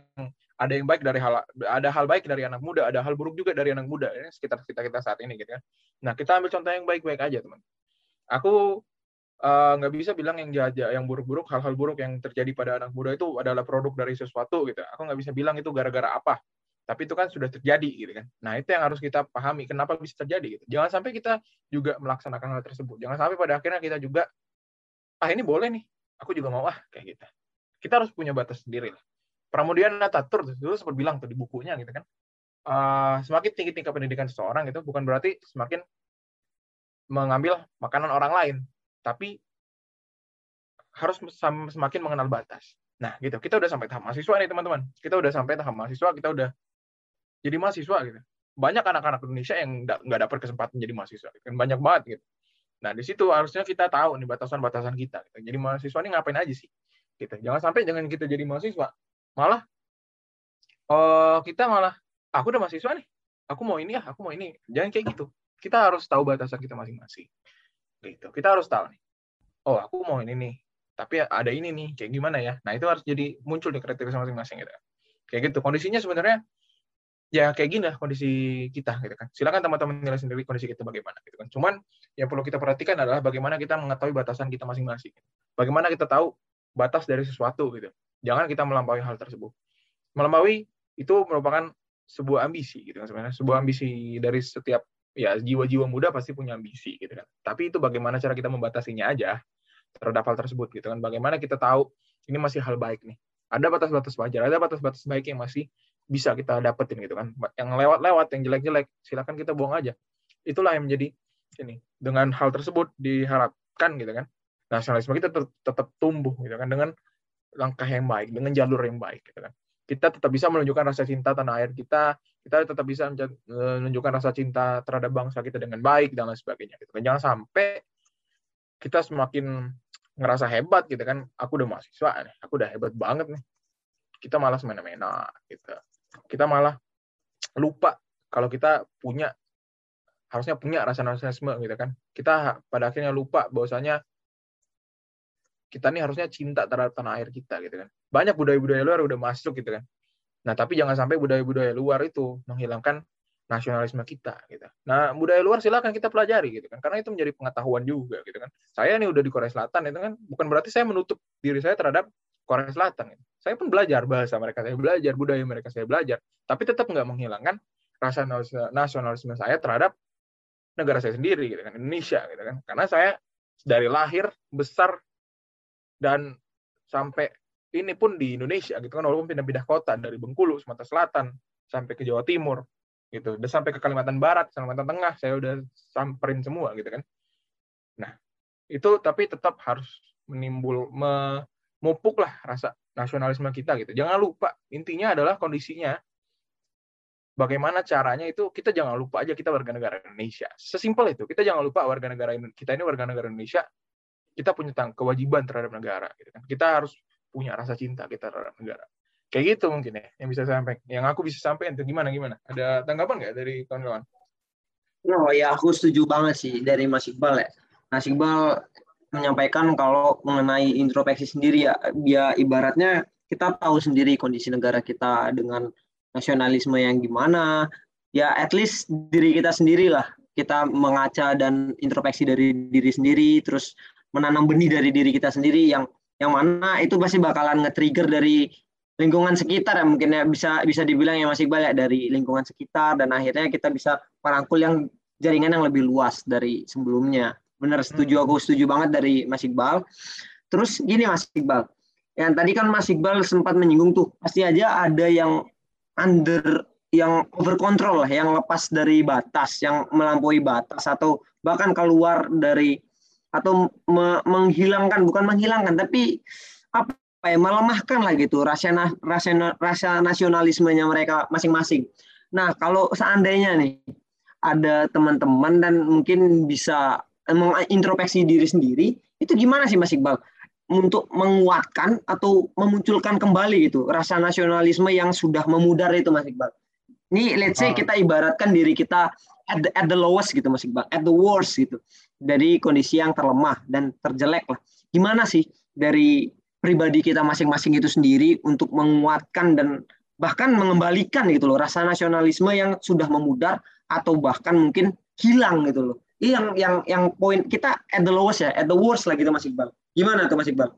ada yang baik dari hal ada hal baik dari anak muda, ada hal buruk juga dari anak muda ini sekitar kita kita saat ini gitu kan. Nah, kita ambil contoh yang baik-baik aja, teman. Aku eh, nggak uh, bisa bilang yang jahat yang buruk-buruk, hal-hal buruk yang terjadi pada anak muda itu adalah produk dari sesuatu gitu. Aku nggak bisa bilang itu gara-gara apa. Tapi itu kan sudah terjadi gitu kan. Nah, itu yang harus kita pahami kenapa bisa terjadi gitu. Jangan sampai kita juga melaksanakan hal tersebut. Jangan sampai pada akhirnya kita juga ah ini boleh nih, aku juga mau ah kayak gitu. Kita harus punya batas sendiri lah. Pramudian Natatur dulu sempat bilang tuh di bukunya gitu kan, uh, semakin tinggi tingkat pendidikan seseorang itu bukan berarti semakin mengambil makanan orang lain, tapi harus semakin mengenal batas. Nah, gitu. Kita udah sampai tahap mahasiswa nih, teman-teman. Kita udah sampai tahap mahasiswa, kita udah jadi mahasiswa gitu. Banyak anak-anak Indonesia yang nggak dapat kesempatan jadi mahasiswa. Gitu. Kan banyak banget gitu. Nah, di situ harusnya kita tahu nih batasan-batasan kita. Gitu. Jadi mahasiswa ini ngapain aja sih? Gitu. Jangan sampai jangan kita jadi mahasiswa, malah oh kita malah aku udah mahasiswa nih aku mau ini ya aku mau ini jangan kayak gitu kita harus tahu batasan kita masing-masing gitu kita harus tahu nih oh aku mau ini nih tapi ada ini nih kayak gimana ya nah itu harus jadi muncul di kreativitas masing-masing gitu kayak gitu kondisinya sebenarnya ya kayak gini lah kondisi kita gitu kan. Silakan teman-teman nilai sendiri kondisi kita bagaimana gitu kan. Cuman yang perlu kita perhatikan adalah bagaimana kita mengetahui batasan kita masing-masing. Bagaimana kita tahu batas dari sesuatu gitu. Jangan kita melampaui hal tersebut. Melampaui itu merupakan sebuah ambisi gitu kan sebenarnya. Sebuah ambisi dari setiap ya jiwa-jiwa muda pasti punya ambisi gitu kan. Tapi itu bagaimana cara kita membatasinya aja terhadap hal tersebut gitu kan. Bagaimana kita tahu ini masih hal baik nih. Ada batas-batas wajar, ada batas-batas baik yang masih bisa kita dapetin gitu kan. Yang lewat-lewat, yang jelek-jelek, silakan kita buang aja. Itulah yang menjadi ini. Dengan hal tersebut diharapkan gitu kan, nasionalisme kita tetap tumbuh gitu kan dengan langkah yang baik, dengan jalur yang baik gitu kan. Kita tetap bisa menunjukkan rasa cinta tanah air kita, kita tetap bisa menunjukkan rasa cinta terhadap bangsa kita dengan baik dan lain sebagainya gitu kan. Jangan sampai kita semakin ngerasa hebat gitu kan, aku udah mahasiswa nih, aku udah hebat banget nih. Kita malas main-main gitu kita malah lupa kalau kita punya harusnya punya rasa nasionalisme gitu kan. Kita pada akhirnya lupa bahwasanya kita ini harusnya cinta terhadap tanah air kita gitu kan. Banyak budaya-budaya luar udah masuk gitu kan. Nah, tapi jangan sampai budaya-budaya luar itu menghilangkan nasionalisme kita gitu. Nah, budaya luar silakan kita pelajari gitu kan. Karena itu menjadi pengetahuan juga gitu kan. Saya nih udah di Korea Selatan itu kan bukan berarti saya menutup diri saya terhadap Korea Selatan. Saya pun belajar bahasa mereka, saya belajar budaya mereka, saya belajar. Tapi tetap nggak menghilangkan rasa nasionalisme saya terhadap negara saya sendiri, gitu kan, Indonesia, gitu kan. Karena saya dari lahir besar dan sampai ini pun di Indonesia, gitu kan, walaupun pindah-pindah kota dari Bengkulu, Sumatera Selatan, sampai ke Jawa Timur, gitu, dan sampai ke Kalimantan Barat, Kalimantan Tengah, saya udah samperin semua, gitu kan. Nah, itu tapi tetap harus menimbul me, mupuklah rasa nasionalisme kita gitu. Jangan lupa intinya adalah kondisinya bagaimana caranya itu kita jangan lupa aja kita warga negara Indonesia. Sesimpel itu. Kita jangan lupa warga negara kita ini warga negara Indonesia. Kita punya kewajiban terhadap negara gitu kan. Kita harus punya rasa cinta kita terhadap negara. Kayak gitu mungkin ya yang bisa sampaikan. Yang aku bisa sampaikan itu gimana gimana? Ada tanggapan nggak dari kawan-kawan? Oh ya aku setuju banget sih dari Mas Iqbal ya. Mas Iqbal menyampaikan kalau mengenai introspeksi sendiri ya, dia ibaratnya kita tahu sendiri kondisi negara kita dengan nasionalisme yang gimana, ya at least diri kita sendiri lah, kita mengaca dan introspeksi dari diri sendiri, terus menanam benih dari diri kita sendiri yang yang mana itu pasti bakalan nge-trigger dari lingkungan sekitar ya. Mungkin ya bisa bisa dibilang ya masih banyak dari lingkungan sekitar dan akhirnya kita bisa merangkul yang jaringan yang lebih luas dari sebelumnya. Benar setuju hmm. aku setuju banget dari Mas Iqbal. Terus gini Mas Iqbal, yang tadi kan Mas Iqbal sempat menyinggung tuh pasti aja ada yang under yang over control lah, yang lepas dari batas, yang melampaui batas atau bahkan keluar dari atau me menghilangkan bukan menghilangkan tapi apa ya melemahkan lah gitu rasa rasa rasa nasionalismenya mereka masing-masing. Nah kalau seandainya nih ada teman-teman dan mungkin bisa mengintrospeksi diri sendiri itu gimana sih Mas Iqbal untuk menguatkan atau memunculkan kembali gitu rasa nasionalisme yang sudah memudar itu Mas Iqbal. Ini let's say ah. kita ibaratkan diri kita at the, at the lowest gitu Mas Iqbal, at the worst gitu. Dari kondisi yang terlemah dan terjelek lah. Gimana sih dari pribadi kita masing-masing itu sendiri untuk menguatkan dan bahkan mengembalikan gitu loh rasa nasionalisme yang sudah memudar atau bahkan mungkin hilang gitu loh ini yang yang yang poin kita at the lowest ya, at the worst lah gitu Mas Iqbal. Gimana tuh Mas Iqbal?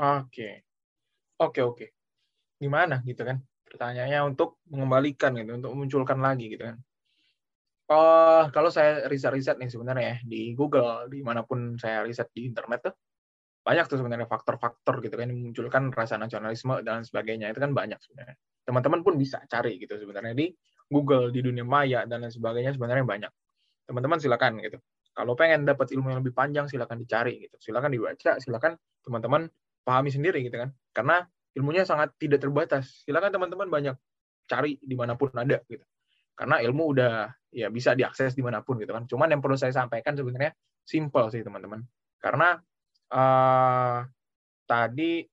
Oke. Oke, oke. Gimana gitu kan? Pertanyaannya untuk mengembalikan gitu, untuk memunculkan lagi gitu kan. Oh, kalau saya riset-riset nih sebenarnya ya di Google, di mana pun saya riset di internet tuh, banyak tuh sebenarnya faktor-faktor gitu kan yang memunculkan rasa nasionalisme dan sebagainya itu kan banyak sebenarnya. Teman-teman pun bisa cari gitu sebenarnya di Google, di dunia maya dan lain sebagainya sebenarnya banyak teman-teman silakan gitu. Kalau pengen dapat ilmu yang lebih panjang silakan dicari gitu. Silakan dibaca, silakan teman-teman pahami sendiri gitu kan. Karena ilmunya sangat tidak terbatas. Silakan teman-teman banyak cari di mana pun ada gitu. Karena ilmu udah ya bisa diakses di mana pun gitu kan. Cuman yang perlu saya sampaikan sebenarnya simple sih teman-teman. Karena uh, tadi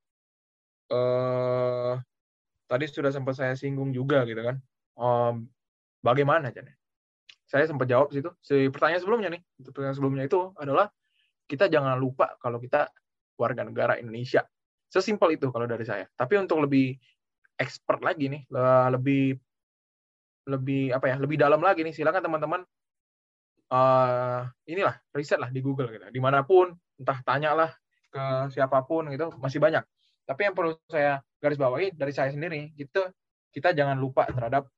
uh, tadi sudah sempat saya singgung juga gitu kan. Um, bagaimana Jan? Saya sempat jawab situ. Si pertanyaan sebelumnya nih, pertanyaan sebelumnya itu adalah kita jangan lupa kalau kita warga negara Indonesia. Sesimpel itu kalau dari saya. Tapi untuk lebih expert lagi nih, lebih lebih apa ya, lebih dalam lagi nih, silakan teman-teman uh, inilah riset lah di Google gitu. Di mana pun, entah tanyalah ke siapa pun gitu, masih banyak. Tapi yang perlu saya garis bawahi dari saya sendiri, gitu, kita jangan lupa terhadap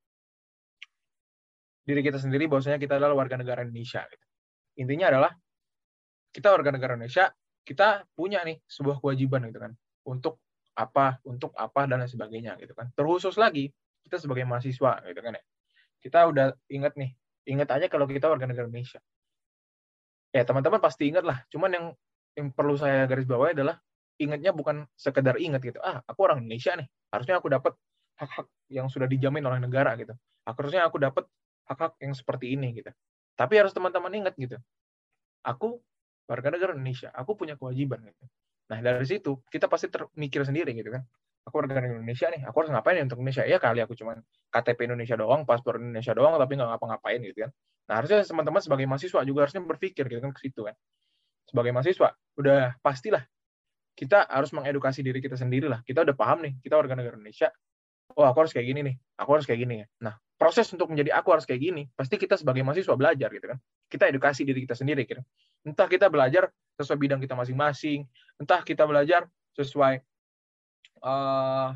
diri kita sendiri bahwasanya kita adalah warga negara Indonesia. Gitu. Intinya adalah kita warga negara Indonesia, kita punya nih sebuah kewajiban gitu kan untuk apa, untuk apa dan lain sebagainya gitu kan. Terkhusus lagi kita sebagai mahasiswa gitu kan ya. Kita udah ingat nih, ingat aja kalau kita warga negara Indonesia. Ya teman-teman pasti ingat lah. Cuman yang yang perlu saya garis bawahi adalah ingatnya bukan sekedar ingat gitu. Ah, aku orang Indonesia nih. Harusnya aku dapat hak-hak yang sudah dijamin oleh negara gitu. Harusnya aku dapat hak-hak yang seperti ini gitu. Tapi harus teman-teman ingat gitu. Aku warga negara Indonesia, aku punya kewajiban gitu. Nah, dari situ kita pasti termikir sendiri gitu kan. Aku warga negara Indonesia nih, aku harus ngapain untuk Indonesia? Ya kali aku cuma KTP Indonesia doang, paspor Indonesia doang, tapi nggak ngapa-ngapain gitu kan. Nah, harusnya teman-teman sebagai mahasiswa juga harusnya berpikir gitu kan ke situ kan. Sebagai mahasiswa, udah pastilah kita harus mengedukasi diri kita sendiri lah. Kita udah paham nih, kita warga negara Indonesia, oh aku harus kayak gini nih, aku harus kayak gini ya. Nah, proses untuk menjadi aku harus kayak gini, pasti kita sebagai mahasiswa belajar gitu kan. Kita edukasi diri kita sendiri gitu. Entah kita belajar sesuai bidang kita masing-masing, entah kita belajar sesuai uh,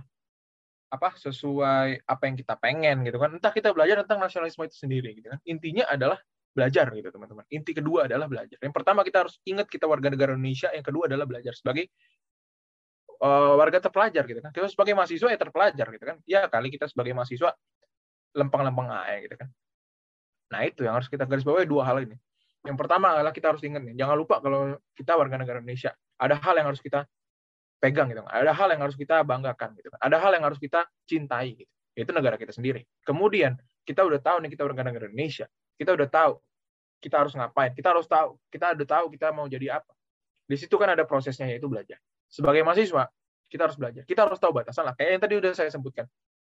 apa sesuai apa yang kita pengen gitu kan. Entah kita belajar tentang nasionalisme itu sendiri gitu kan. Intinya adalah belajar gitu teman-teman. Inti kedua adalah belajar. Yang pertama kita harus ingat kita warga negara Indonesia, yang kedua adalah belajar sebagai uh, warga terpelajar gitu kan. Kita sebagai mahasiswa ya terpelajar gitu kan. Ya kali kita sebagai mahasiswa lempeng-lempeng aja gitu kan. Nah itu yang harus kita garis bawahi dua hal ini. Yang pertama adalah kita harus ingat nih, jangan lupa kalau kita warga negara Indonesia, ada hal yang harus kita pegang gitu. Ada hal yang harus kita banggakan gitu. Ada hal yang harus kita cintai gitu. Itu negara kita sendiri. Kemudian kita udah tahu nih kita warga negara Indonesia. Kita udah tahu kita harus ngapain. Kita harus tahu, kita udah tahu kita mau jadi apa. Di situ kan ada prosesnya yaitu belajar sebagai mahasiswa kita harus belajar. Kita harus tahu batasan lah. Kayak yang tadi udah saya sebutkan.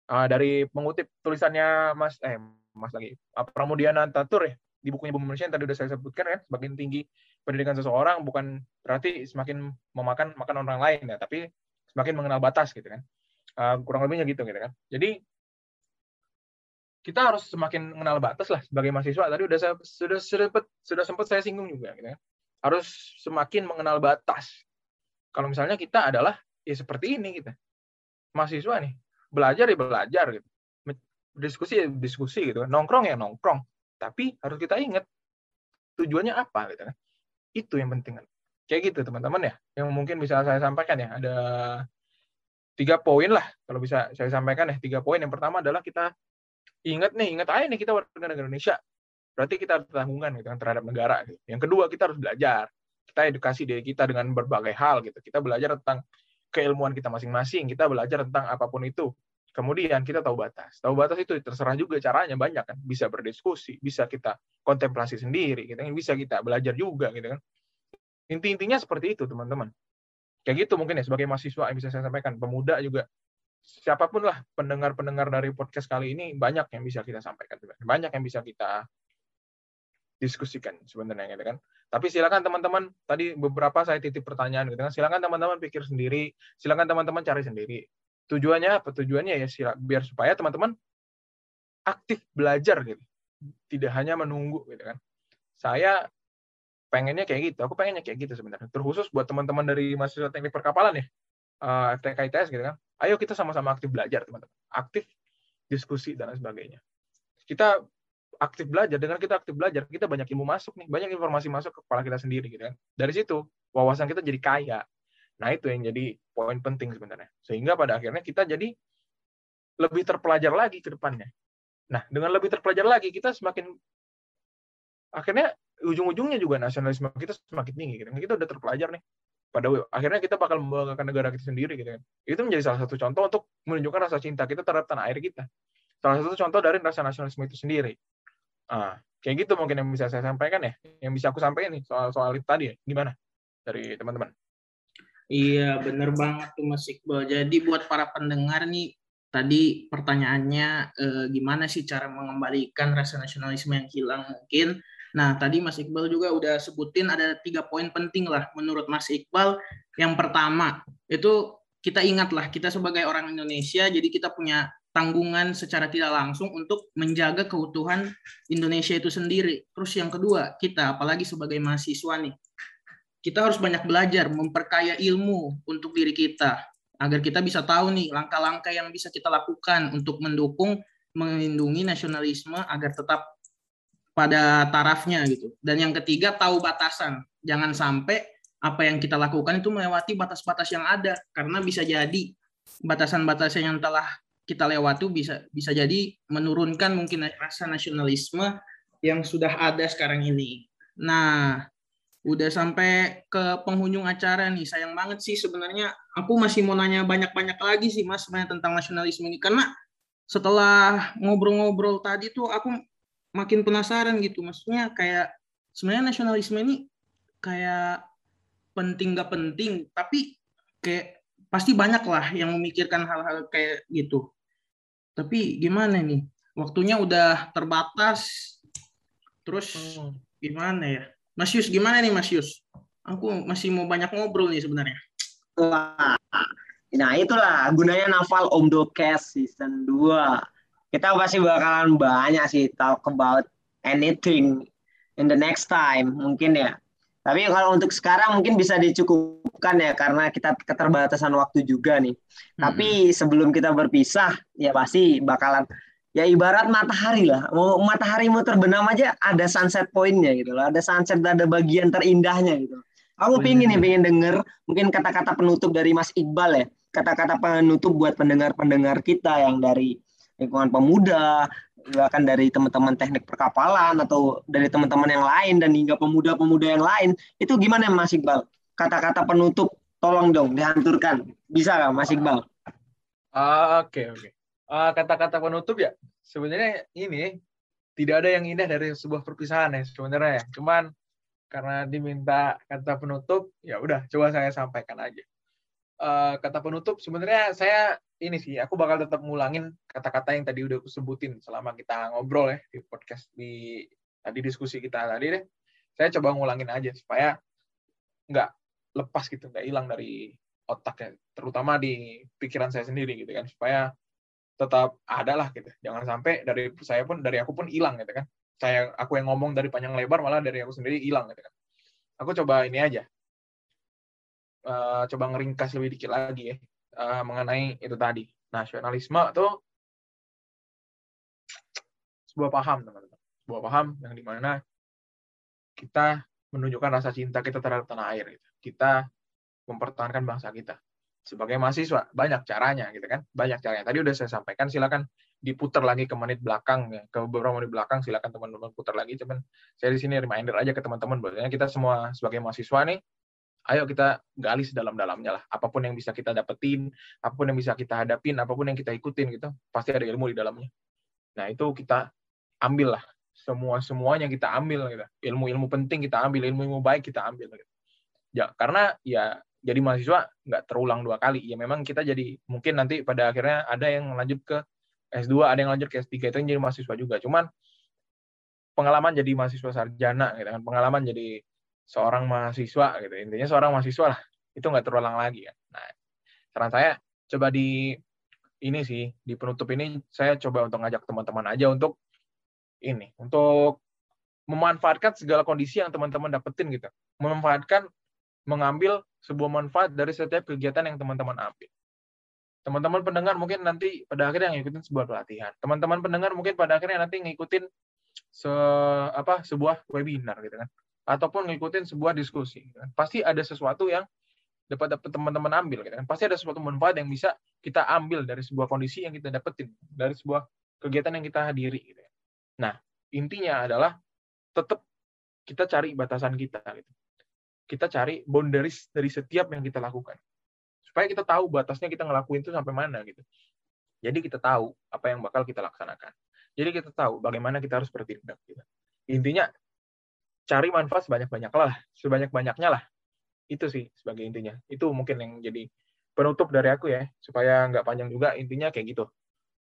Uh, dari mengutip tulisannya Mas eh Mas lagi. Uh, Pramudiana Tatur ya di bukunya Bumi Manusia yang tadi udah saya sebutkan kan semakin tinggi pendidikan seseorang bukan berarti semakin memakan makan orang lain ya tapi semakin mengenal batas gitu kan. Uh, kurang lebihnya gitu gitu kan. Jadi kita harus semakin mengenal batas lah sebagai mahasiswa. Tadi udah saya sudah sudah sempat sudah sempat saya singgung juga gitu kan. Harus semakin mengenal batas. Kalau misalnya kita adalah ya seperti ini kita. Mahasiswa nih belajar ya belajar gitu. Diskusi ya diskusi gitu kan. Nongkrong ya nongkrong. Tapi harus kita ingat tujuannya apa gitu kan. Itu yang penting kan. Kayak gitu teman-teman ya. Yang mungkin bisa saya sampaikan ya. Ada tiga poin lah kalau bisa saya sampaikan ya. Tiga poin. Yang pertama adalah kita ingat nih ingat aja nih kita warga negara Indonesia. Berarti kita harus tanggungan gitu kan terhadap negara gitu. yang kedua kita harus belajar. Kita edukasi diri kita dengan berbagai hal gitu. Kita belajar tentang keilmuan kita masing-masing, kita belajar tentang apa pun itu. Kemudian kita tahu batas. Tahu batas itu terserah juga caranya banyak kan. Bisa berdiskusi, bisa kita kontemplasi sendiri, gitu kan. Bisa kita belajar juga gitu kan. Inti-intinya seperti itu, teman-teman. Kayak gitu mungkin ya sebagai mahasiswa yang bisa saya sampaikan, pemuda juga siapa pun lah pendengar-pendengar dari podcast kali ini banyak yang bisa kita sampaikan banyak yang bisa kita diskusikan sebenarnya gitu kan. Tapi silakan teman-teman tadi beberapa saya titip pertanyaan gitu kan. Silakan teman-teman pikir sendiri, silakan teman-teman cari sendiri. Tujuannya apa? Tujuannya ya sila, biar supaya teman-teman aktif belajar gitu. Tidak hanya menunggu gitu kan. Saya pengennya kayak gitu. Aku pengennya kayak gitu sebenarnya. Terkhusus buat teman-teman dari mahasiswa teknik perkapalan ya. Uh, gitu kan. Ayo kita sama-sama aktif belajar teman-teman. Aktif diskusi dan lain sebagainya. Kita aktif belajar dengan kita aktif belajar kita banyak ilmu masuk nih banyak informasi masuk ke kepala kita sendiri gitu kan. Dari situ wawasan kita jadi kaya. Nah itu yang jadi poin penting sebenarnya. Sehingga pada akhirnya kita jadi lebih terpelajar lagi ke depannya. Nah dengan lebih terpelajar lagi kita semakin akhirnya ujung-ujungnya juga nasionalisme kita semakin tinggi gitu kan. Kita udah terpelajar nih. Pada akhirnya kita bakal membanggakan negara kita sendiri gitu kan. Itu menjadi salah satu contoh untuk menunjukkan rasa cinta kita terhadap tanah air kita. Salah satu contoh dari rasa nasionalisme itu sendiri Ah, kayak gitu mungkin yang bisa saya sampaikan ya, yang bisa aku sampaikan nih soal soal itu tadi ya. Gimana dari teman-teman? Iya, bener banget tuh Mas Iqbal. Jadi buat para pendengar nih, tadi pertanyaannya eh, gimana sih cara mengembalikan rasa nasionalisme yang hilang mungkin. Nah, tadi Mas Iqbal juga udah sebutin ada tiga poin penting lah menurut Mas Iqbal. Yang pertama, itu kita ingatlah kita sebagai orang Indonesia, jadi kita punya tanggungan secara tidak langsung untuk menjaga keutuhan Indonesia itu sendiri. Terus yang kedua, kita apalagi sebagai mahasiswa nih, kita harus banyak belajar, memperkaya ilmu untuk diri kita agar kita bisa tahu nih langkah-langkah yang bisa kita lakukan untuk mendukung melindungi nasionalisme agar tetap pada tarafnya gitu. Dan yang ketiga tahu batasan. Jangan sampai apa yang kita lakukan itu melewati batas-batas yang ada karena bisa jadi batasan-batasan yang telah kita lewati bisa bisa jadi menurunkan mungkin rasa nasionalisme yang sudah ada sekarang ini. Nah, udah sampai ke penghujung acara nih. Sayang banget sih sebenarnya aku masih mau nanya banyak-banyak lagi sih Mas sebenarnya tentang nasionalisme ini karena setelah ngobrol-ngobrol tadi tuh aku makin penasaran gitu. Maksudnya kayak sebenarnya nasionalisme ini kayak penting gak penting, tapi kayak pasti banyak lah yang memikirkan hal-hal kayak gitu. Tapi gimana nih? Waktunya udah terbatas. Terus hmm. gimana ya? Mas Yus, gimana nih Mas Yus? Aku masih mau banyak ngobrol nih sebenarnya. Wah, nah itulah gunanya Naval Omdocast Season 2. Kita pasti bakalan banyak sih talk about anything in the next time mungkin ya. Tapi kalau untuk sekarang mungkin bisa dicukupkan ya karena kita keterbatasan waktu juga nih. Hmm. Tapi sebelum kita berpisah ya pasti bakalan ya ibarat matahari lah. Mau matahari mau terbenam aja ada sunset pointnya gitu loh. Ada sunset ada bagian terindahnya gitu. Aku pingin nih pengen denger mungkin kata-kata penutup dari Mas Iqbal ya. Kata-kata penutup buat pendengar-pendengar kita yang dari lingkungan pemuda, bahkan dari teman-teman teknik perkapalan atau dari teman-teman yang lain dan hingga pemuda-pemuda yang lain itu gimana Mas Iqbal? Kata-kata penutup tolong dong dihanturkan bisa nggak Mas Iqbal? Ah, oke oke. Ah, kata-kata penutup ya sebenarnya ini tidak ada yang indah dari sebuah perpisahan ya sebenarnya ya. Cuman karena diminta kata penutup ya udah coba saya sampaikan aja uh, kata penutup sebenarnya saya ini sih aku bakal tetap ngulangin kata-kata yang tadi udah aku sebutin selama kita ngobrol ya di podcast di tadi diskusi kita tadi deh. Saya coba ngulangin aja supaya nggak lepas gitu nggak hilang dari otak ya terutama di pikiran saya sendiri gitu kan supaya tetap ada lah gitu. Jangan sampai dari saya pun dari aku pun hilang gitu kan. Saya aku yang ngomong dari panjang lebar malah dari aku sendiri hilang gitu kan. Aku coba ini aja uh, coba ngeringkas lebih dikit lagi ya uh, mengenai itu tadi. Nasionalisme itu sebuah paham, teman-teman. Sebuah paham yang di mana kita menunjukkan rasa cinta kita terhadap tanah air. Gitu. Kita mempertahankan bangsa kita. Sebagai mahasiswa, banyak caranya, gitu kan? Banyak caranya. Tadi udah saya sampaikan, silakan diputar lagi ke menit belakang, ya. ke beberapa menit belakang, silakan teman-teman putar lagi. Cuman saya di sini reminder aja ke teman-teman, bahwasanya kita semua sebagai mahasiswa nih, ayo kita gali sedalam-dalamnya lah. Apa pun yang bisa kita dapetin, apa pun yang bisa kita hadapin, apa pun yang kita ikutin gitu, pasti ada ilmu di dalamnya. Nah itu kita ambil lah. Semua semuanya kita ambil gitu. Ilmu-ilmu penting kita ambil, ilmu-ilmu baik kita ambil. Gitu. Ya karena ya jadi mahasiswa nggak terulang dua kali. Ya memang kita jadi mungkin nanti pada akhirnya ada yang lanjut ke S2, ada yang lanjut ke S3 itu yang jadi mahasiswa juga. Cuman pengalaman jadi mahasiswa sarjana gitu kan, pengalaman jadi seorang mahasiswa gitu. Intinya seorang mahasiswa lah. Itu nggak terulang lagi kan. Nah saran saya coba di ini sih di penutup ini saya coba untuk ngajak teman-teman aja untuk ini untuk memanfaatkan segala kondisi yang teman-teman dapetin gitu. Memanfaatkan mengambil sebuah manfaat dari setiap kegiatan yang teman-teman ambil. Teman-teman pendengar mungkin nanti pada akhirnya ngikutin sebuah pelatihan. Teman-teman pendengar mungkin pada akhirnya nanti ngikutin se apa sebuah webinar gitu kan ataupun ngikutin sebuah diskusi. Pasti ada sesuatu yang dapat dapat teman-teman ambil, gitu kan. Pasti ada sesuatu manfaat yang bisa kita ambil dari sebuah kondisi yang kita dapetin, dari sebuah kegiatan yang kita hadiri. Gitu. Kan. Nah, intinya adalah tetap kita cari batasan kita. Gitu. Kita cari boundaries dari setiap yang kita lakukan. Supaya kita tahu batasnya kita ngelakuin itu sampai mana gitu. Jadi kita tahu apa yang bakal kita laksanakan. Jadi kita tahu bagaimana kita harus bertindak. Gitu. Intinya cari manfaat sebanyak-banyaknya lah, sebanyak-banyaknya lah. Itu sih sebagai intinya. Itu mungkin yang jadi penutup dari aku ya, supaya nggak panjang juga, intinya kayak gitu,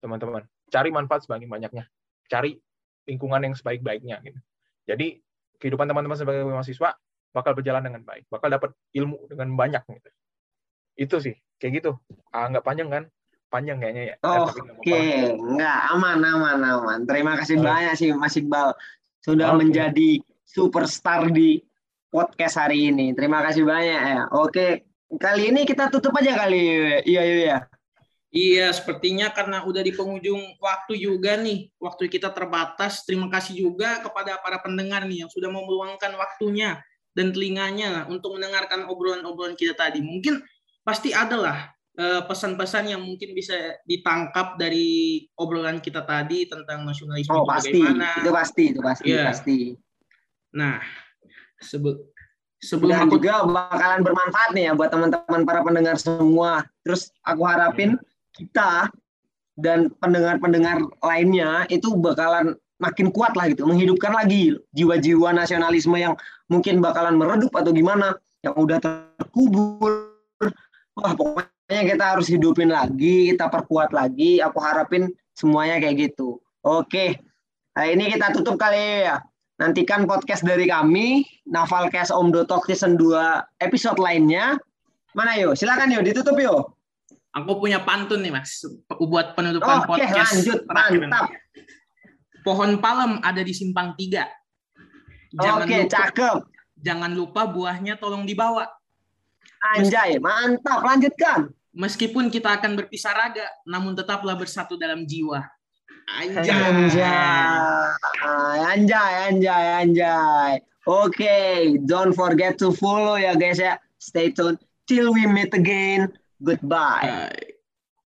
teman-teman. Cari manfaat sebanyak-banyaknya. Cari lingkungan yang sebaik-baiknya. Gitu. Jadi, kehidupan teman-teman sebagai mahasiswa bakal berjalan dengan baik, bakal dapat ilmu dengan banyak. Gitu. Itu sih, kayak gitu. Ah, nggak panjang kan? Panjang kayaknya ya. Oh, Oke, okay. nggak aman, aman, aman. Terima kasih oh. banyak sih Mas Iqbal sudah okay. menjadi superstar di podcast hari ini. Terima kasih banyak ya. Oke, kali ini kita tutup aja kali. Iya, iya, iya. Iya, sepertinya karena udah di penghujung waktu juga nih. Waktu kita terbatas. Terima kasih juga kepada para pendengar nih yang sudah meluangkan waktunya dan telinganya untuk mendengarkan obrolan-obrolan kita tadi. Mungkin pasti ada lah eh, pesan-pesan yang mungkin bisa ditangkap dari obrolan kita tadi tentang nasionalisme oh, pasti. bagaimana. Itu pasti, itu pasti, yeah. pasti. Nah, sebut sebelum Dan aku juga bakalan bermanfaat nih ya buat teman-teman para pendengar semua. Terus aku harapin kita dan pendengar-pendengar lainnya itu bakalan makin kuat lah gitu, menghidupkan lagi jiwa-jiwa nasionalisme yang mungkin bakalan meredup atau gimana, yang udah terkubur. Wah, pokoknya kita harus hidupin lagi, kita perkuat lagi. Aku harapin semuanya kayak gitu. Oke, nah ini kita tutup kali ya. Nantikan podcast dari kami, Navalcast Om Dotok Season 2 episode lainnya. Mana yuk? Silakan yuk, ditutup yuk. Aku punya pantun nih mas, buat penutupan Oke, podcast. lanjut, mantap. Pohon palem ada di simpang tiga. Jangan Oke, lupa, cakep. Jangan lupa buahnya tolong dibawa. Anjay, mantap. Lanjutkan. Meskipun kita akan berpisah raga, namun tetaplah bersatu dalam jiwa. Anjay. Anjay, anjay, anjay, anjay. Oke, okay, don't forget to follow ya guys ya. Stay tuned till we meet again. Goodbye. Bye.